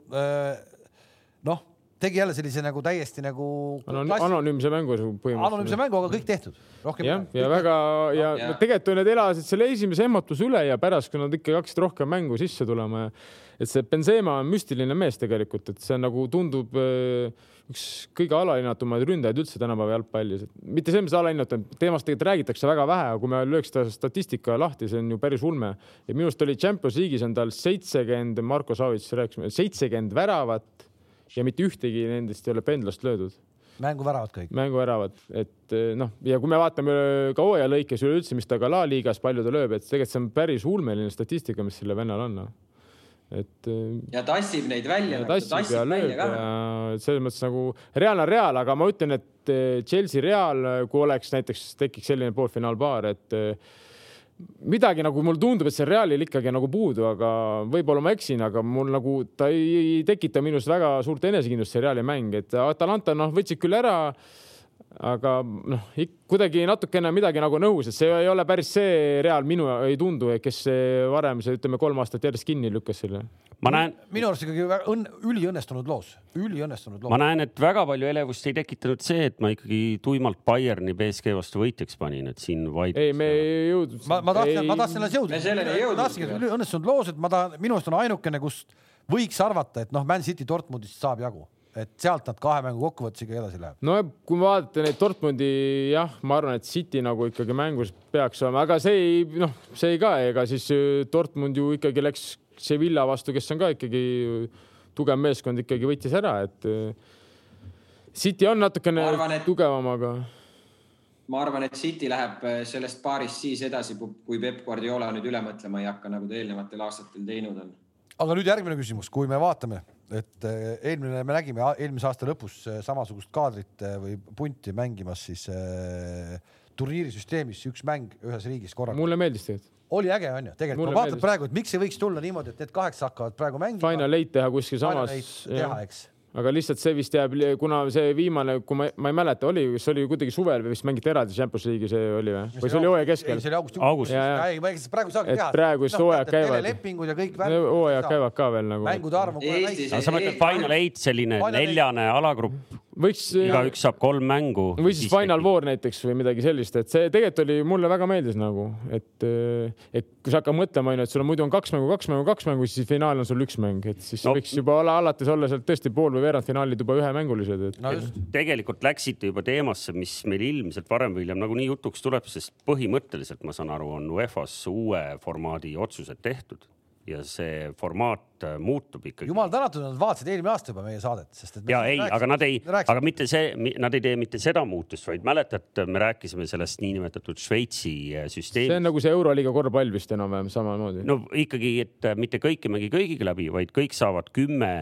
noh, tegi jälle sellise nagu täiesti nagu Anon, anonüümse mängu põhimõtteliselt. anonüümse mängu, aga kõik tehtud. jah, ja väga ja, ja. tegelikult nad elasid selle esimese ehmatuse üle ja pärast, kui nad ikkagi hakkasid rohkem mängu sisse tulema ja et see Benzema on müstiline mees tegelikult, et see nagu tundub äh, üks kõige alahinnatumaid ründajaid üldse tänapäeva jalgpallis. mitte selles mõttes alahinnatav, teemast tegelikult räägitakse väga vähe, aga kui me lööks ta statistika lahti, see on ju päris ulme. ja minu arust oli Champions League'is on tal seitsekümmend, Marko Savits rääkis, seitsekümmend väravat ja mitte ühtegi nendest ei ole pendlast löödud mänguväravad kõik. mänguväravad, et noh, ja kui me vaatame ka hooaja lõikes üleüldse, mis ta ka La Ligas palju ta lööb, et tegelikult see on päris ulmeline statistika, mis sellel vennal on no et. Äh, ja tassib neid välja. tassib, tassib ja lööb ja selles mõttes nagu Real on Real, aga ma ütlen, et Chelsea Real, kui oleks näiteks tekiks selline poolfinaalpaar, et midagi nagu mulle tundub, et see Realil ikkagi nagu puudu, aga võib-olla ma eksin, aga mul nagu ta ei, ei tekita minus väga suurt enesekindlust, see Reali mäng, et Atalanta noh, võtsid küll ära aga noh, kuidagi natukene midagi nagu nõus, et see ei ole päris see Real minu ei tundu, kes varem see ütleme kolm aastat järjest kinni lükkas selle. ma näen. minu arust ikkagi õnn, üliõnnestunud loos, üliõnnestunud loos. ma näen, et väga palju elevust ei tekitanud see, et ma ikkagi tuimalt Bayerni BSG vastu võitjaks panin, et siin vaid. ei, me ei jõudnud. ma, ma tahtsin, ma tahtsin alles jõuda. me selleni ei jõudnud. üliõnnestunud loos, et ma tahan, minu arust on ainukene, kust võiks arvata, et noh, Man City Dortmundist saab jagu et sealt nad kahe mängu kokkuvõttes edasi läheb. no kui vaadata neid Dortmundi, jah, ma arvan, et City nagu ikkagi mängus peaks olema, aga see ei, noh, see ei ka, ega siis äh, Dortmund ju ikkagi läks Sevilla vastu, kes on ka ikkagi tugev meeskond, ikkagi võitis ära, et äh, City on natukene arvan, et... tugevam, aga ma arvan, et City läheb äh, sellest paarist siis edasi, kui Peep Guardiola nüüd üle mõtlema ei hakka, nagu ta eelnevatel aastatel teinud on. aga nüüd järgmine küsimus, kui me vaatame et eh, eelmine, me nägime eelmise aasta lõpus eh, samasugust kaadrit eh, või punti mängimas siis äh, turniirisüsteemis üks mäng ühes riigis korraga. mulle meeldis tegelikult. oli äge on ju, tegelikult ma vaatan praegu, et miks ei võiks tulla niimoodi, et need kaheksa hakkavad praegu mängima. Final eight teha kuskil samas. teha, eks aga lihtsalt see vist jääb, kuna see viimane, kui ma, ma ei mäleta, oli, kas oli kuidagi suvel või vist mängiti eraldi Champions League'i see oli või, või see oli hooaja keskel? see oli augustis. augustis. praegu saagi teha. praegu vist hooajad käivad. lepingud ja kõik. hooajad käivad ka veel nagu. mängude arv on kohe väike. sa mõtled Final Eight, selline neljane alagrupp? Võiks. igaüks saab kolm mängu. või siis Final Four näiteks või midagi sellist, et see tegelikult oli, mulle väga meeldis nagu, et, et kui sa hakkad mõtlema, onju, et sul on muidu on kaks mängu, kaks mängu, kaks mängu, siis finaal on sul üks mäng, et siis no. võiks juba olla alates olla sealt tõesti pool või veerandfinaalid juba ühemängulised et.... No tegelikult läksite juba teemasse, mis meil ilmselt varem või hiljem nagunii jutuks tuleb, sest põhimõtteliselt ma saan aru, on UEFA-s uue formaadi otsused tehtud ja see formaat äh, muutub ikkagi. jumal tänatud, nad vaatasid eelmine aasta juba meie saadet, sest et. ja ei, aga nad ei, aga mitte see, nad ei tee mitte seda muutust, vaid mäletad, me rääkisime sellest niinimetatud Šveitsi äh, süsteemist. see on nagu see Euroliiga korvpall vist enam-vähem samamoodi. no ikkagi, et äh, mitte kõik ei mängi kõigiga läbi, vaid kõik saavad kümme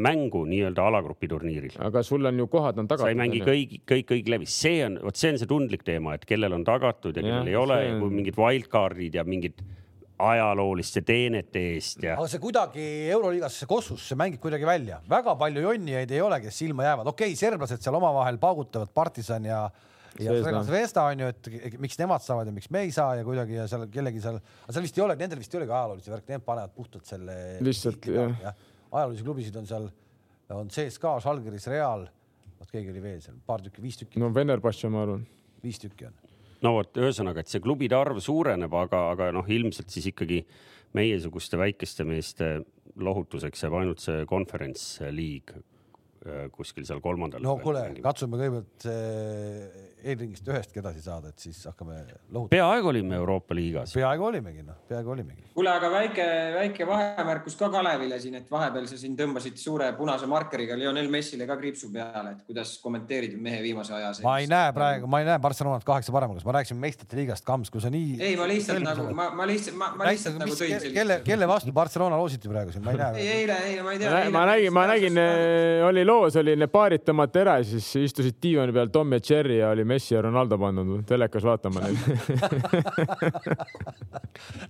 mängu nii-öelda alagrupi turniiril. aga sul on ju kohad on tagatud. sa ei mängi kõik, kõik, kõik läbi, see on, vot see on see tundlik teema, et kellel on tagatud ja kellel ja, ei ole on... mingid wildcard'id ja mingid ajalooliste teenete eest ja. aga see kuidagi Euroliigas kossus, mängib kuidagi välja, väga palju jonnijaid ei ole, kes silma jäävad, okei okay,, serblased seal omavahel paugutavad, Partisan ja ja Zvezda on ju, et miks nemad saavad ja miks me ei saa ja kuidagi ja seal kellegi seal, aga seal vist ei ole, nendel vist ei olegi ajaloolisi värke, need panevad puhtalt selle. lihtsalt jah ja. ja.. ajaloolisi klubisid on seal, on CSKA, Žalgiris, Real, vot keegi oli veel seal, paar tükki, viis tükki. no Venerbatš, ma arvan. viis tükki on no vot, ühesõnaga, et see klubide arv suureneb, aga, aga noh, ilmselt siis ikkagi meiesuguste väikeste meeste lohutuseks jääb ainult see konverents liig Äh, kuskil seal kolmandal. no kuule, katsume kõigepealt eelringist ühestki edasi saada, et siis hakkame lohutama. peaaegu olime Euroopa liigas. peaaegu olimegi, noh, peaaegu olimegi. kuule, aga väike, väike vahemärkus ka Kalevile siin, et vahepeal sa siin tõmbasid suure punase markeriga Lionel Messile ka kriipsu peale, et kuidas kommenteerid mehe viimase aja? ma ei näe praegu, ma ei näe Barcelonat kaheksa paremal, ma rääkisin meistrite liigast, Kams, kui sa nii. ei, ma lihtsalt nagu, ma, ma lihtsalt, ma, ma lihtsalt nagu tõin sellist. kelle, kelle vastu Barcelona loositi praegu siin, ma ei näe. ei, eile, eile, ma ei tea. ma nägin, ma nägin, oli loo loos oli need paarid tõmmati ära ja siis istusid diivani peal Tom ja Cherry ja oli Messi ja Ronaldo pandud telekas vaatama neid <laughs>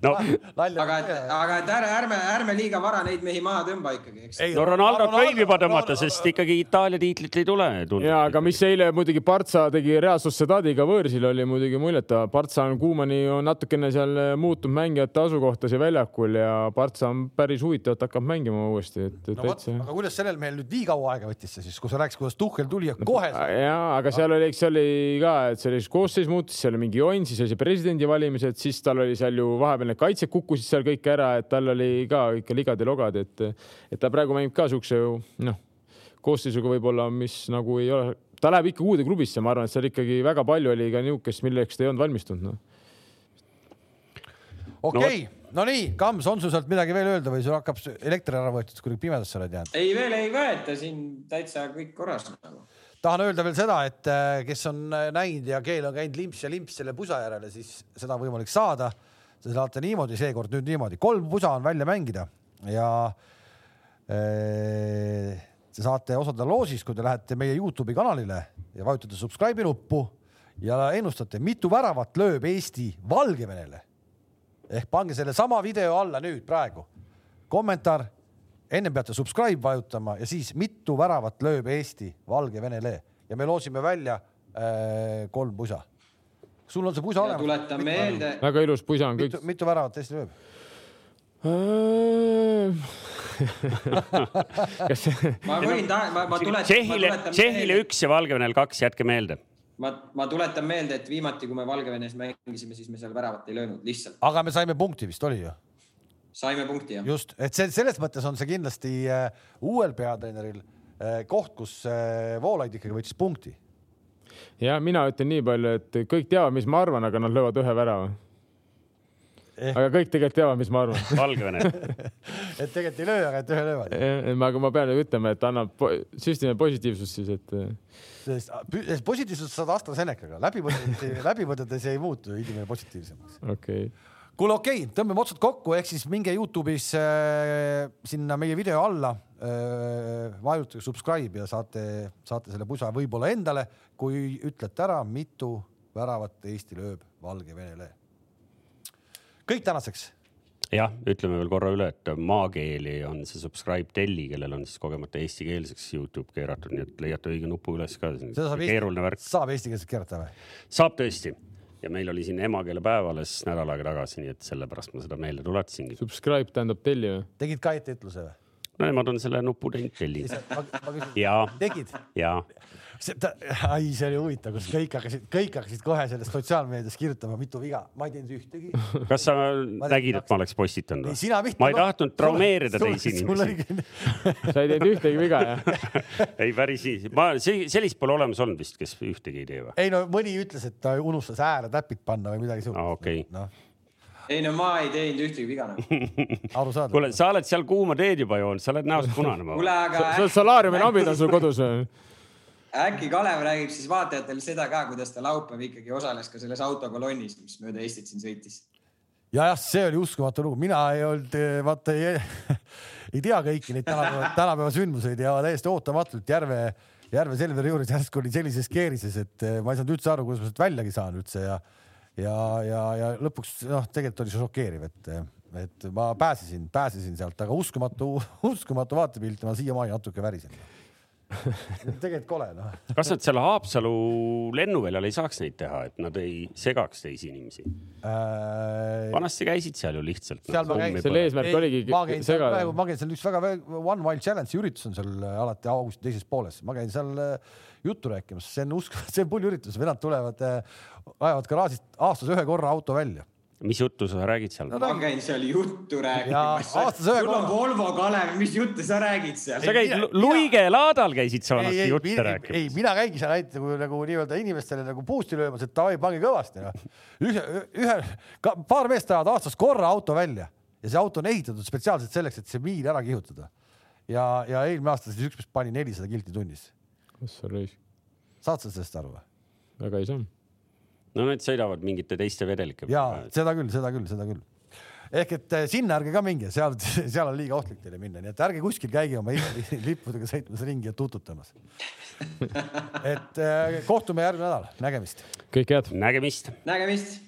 no, aga aga et ärme, ärme, ärme liiga vara neid mehi maha tõmba ikkagi, eks. no Ronaldo võib juba tõmmata, sest ikkagi Itaalia tiitlit ei tule. ja, aga mis eile muidugi Partsa tegi Real Sociedadiga võõrsil oli muidugi muljetav. Partsa on Kuumani on natukene seal muutnud mängijate asukohtasi väljakul ja Partsa on päris huvitav, et hakkab mängima uuesti, et, no, täitsa. aga kuidas sellel mehel nüüd nii kaua aega võttis see siis, kui sa rääkisid, kuidas Tuhhel tuli ja kohe ja, aga seal oli, eks see oli ka, et see oli koosseis muutus, seal oli mingi jonn, siis oli see presidendivalimised, siis tal oli seal ju vahepeal need kaitsjad kukkusid seal kõik ära, et tal oli ka ikka ligad ja logad, et, et ta praegu mängib ka siukse noh, koosseisuga võib-olla, mis nagu ei ole, ta läheb ikka uude klubisse, ma arvan, et seal ikkagi väga palju oli ka niisugust, milleks ta ei olnud valmistunud no.. okei okay. no, no nii, Kams, on sul sealt midagi veel öelda või sul hakkab elekter ära võetud, kuidagi pimedasse oled jäänud? ei, veel ei võeta, siin täitsa kõik korras nagu tahan öelda veel seda, et äh, kes on äh, näinud ja keel on käinud limps ja limps selle pusa järele, siis seda on võimalik saada. Te saate niimoodi, seekord nüüd niimoodi, kolm pusa on välja mängida ja ee, te saate osaleda loosis, kui te lähete meie Youtube'i kanalile ja vajutate subscribe'i nuppu ja ennustate, mitu väravat lööb Eesti Valgevenele. ehk pange sellesama video alla nüüd praegu. Kommentaar, ennem peate subscribe vajutama ja siis mitu väravat lööb Eesti Valgevenele ja me loosime välja äh, kolm pusa sul on see pusa olemas. tuletan meelde. väga ilus pusa on kõik. mitu väravat Eesti lööb? <laughs> kas ma võin ta-, ma, ma tuletan. Tšehhile, Tšehhile üks ja Valgevenel kaks, jätke meelde. ma, ma tuletan meelde, et viimati, kui me Valgevenes mängisime, siis me seal väravat ei löönud lihtsalt. aga me saime punkti vist oli ju? Saime punkti jah. just, et see selles mõttes on see kindlasti uh, uuel peatreeneril uh, koht, kus uh, Voolaid ikkagi võttis punkti ja mina ütlen nii palju, et kõik teavad, mis ma arvan, aga nad löövad ühe värava eh.. aga kõik tegelikult teavad, mis ma arvan. <laughs> Valgevene <laughs> et tegelikult ei löö, aga et ühe löövad. aga ma pean ütlema, et annab süstime positiivsust siis, et. sest positiivsust saad AstraZenecaga, läbipõdedes, läbipõdedes ei muutu inimene positiivsemaks. okei okay kuule, okei okay,, tõmbame otsad kokku, ehk siis minge Youtube'is äh, sinna meie video alla äh,, vajutage subscribe ja saate, saate selle pusa võib-olla endale, kui ütlete ära, mitu väravat Eesti lööb Valgevenele. kõik tänaseks. jah, ütleme veel korra üle, et maakeeli on see subscribe telli, kellel on siis kogemata eestikeelseks Youtube keeratud, nii et leiate õige nupu üles ka. seda saab eesti, saab eestikeelselt keerata või? saab tõesti ja meil oli siin emakeelepäev alles nädal aega tagasi, nii et sellepärast ma seda meelde tuletasingi. Subscribe tähendab tellija. tegid ka etteütluse või? No nemad on selle nupu teinud tellinud. ja. tegid? ja ai, see oli huvitav, kus kõik hakkasid, kõik hakkasid kohe sellest sotsiaalmeedias kirjutama, mitu viga, ma ei teinud ühtegi. kas sa ma nägid, et ma oleks postitanud või? ma ei tahtnud traumeerida teisi inimesi. <laughs> sa ei teinud ühtegi viga, jah? <laughs> ei, päris nii, ma, sellist pole olemas olnud vist, kes ühtegi ei tee või? ei no mõni ütles, et ta unustas ääretäpid panna või midagi sellist. okei okay. no ei no ma ei teinud ühtegi viga nagu. <laughs> arusaadav. kuule, sa oled seal kuuma teed juba joonud, sa oled näost punane. kuule, aga. solaariumi nabid on sul kodus või? äkki Kalev räägib siis vaatajatele seda ka, kuidas ta laupäev ikkagi osales ka selles autokolonnis, mis mööda Eestit siin sõitis. ja jah, see oli uskumatu lugu, mina ei olnud, vaata ei, <laughs> ei tea kõiki neid tänapäeva, <laughs> tänapäeva sündmuseid ja täiesti ootamatult Järve, Järve Selveri juures järsku oli sellises keerises, et ma ei saanud üldse aru, kuidas ma sealt väljagi saan üldse ja ja, ja, ja lõpuks noh, tegelikult oli see šokeeriv, et, et ma pääsesin, pääsesin sealt, aga uskumatu, <laughs> uskumatu vaatepilt ma siiamaani natuke värisen tegelikult kole noh. kas nad seal Haapsalu lennuväljal ei saaks neid teha, et nad ei segaks teisi inimesi äh...? vanasti käisid seal ju lihtsalt. seal ma käin. selle eesmärk oligi segada. ma käin seal üks väga One Wild Challenge'i üritus on seal alati augusti teises pooles, ma käin seal äh, juttu rääkimas, see on usk-, <laughs> see on pull üritus, vennad tulevad, äh, ajavad garaažist aastas ühe korra auto välja mis juttu sa räägid seal no,? ma käin seal juttu rääkimas. sul on Volvo, Kalev, mis juttu sa räägid seal? sa käid Luige laadal käisid sa vanasti juttu rääkimas. ei, mina käingi seal ainult nagu, nagu nii-öelda inimestele nagu boost'i löömas, et davai, pange kõvasti noh. ühe, ühe, paar meest ajavad aastas korra auto välja ja see auto on ehitatud spetsiaalselt selleks, et see miil ära kihutada. ja, ja eelmine aasta siis üks mees pani nelisada kilti tunnis. Kus sa raisk? saad sa sellest aru või? väga ei saa no need sõidavad mingite teiste vedelike peale. ja seda küll, seda küll, seda küll. ehk et eh, sinna ärge ka minge, seal, <laughs> seal on liiga ohtlik teile minna, nii et ärge kuskil käige oma lippudega sõitmas ringi ja tututamas. <laughs> et eh, kohtume järgmine nädal, nägemist. kõike head. nägemist. nägemist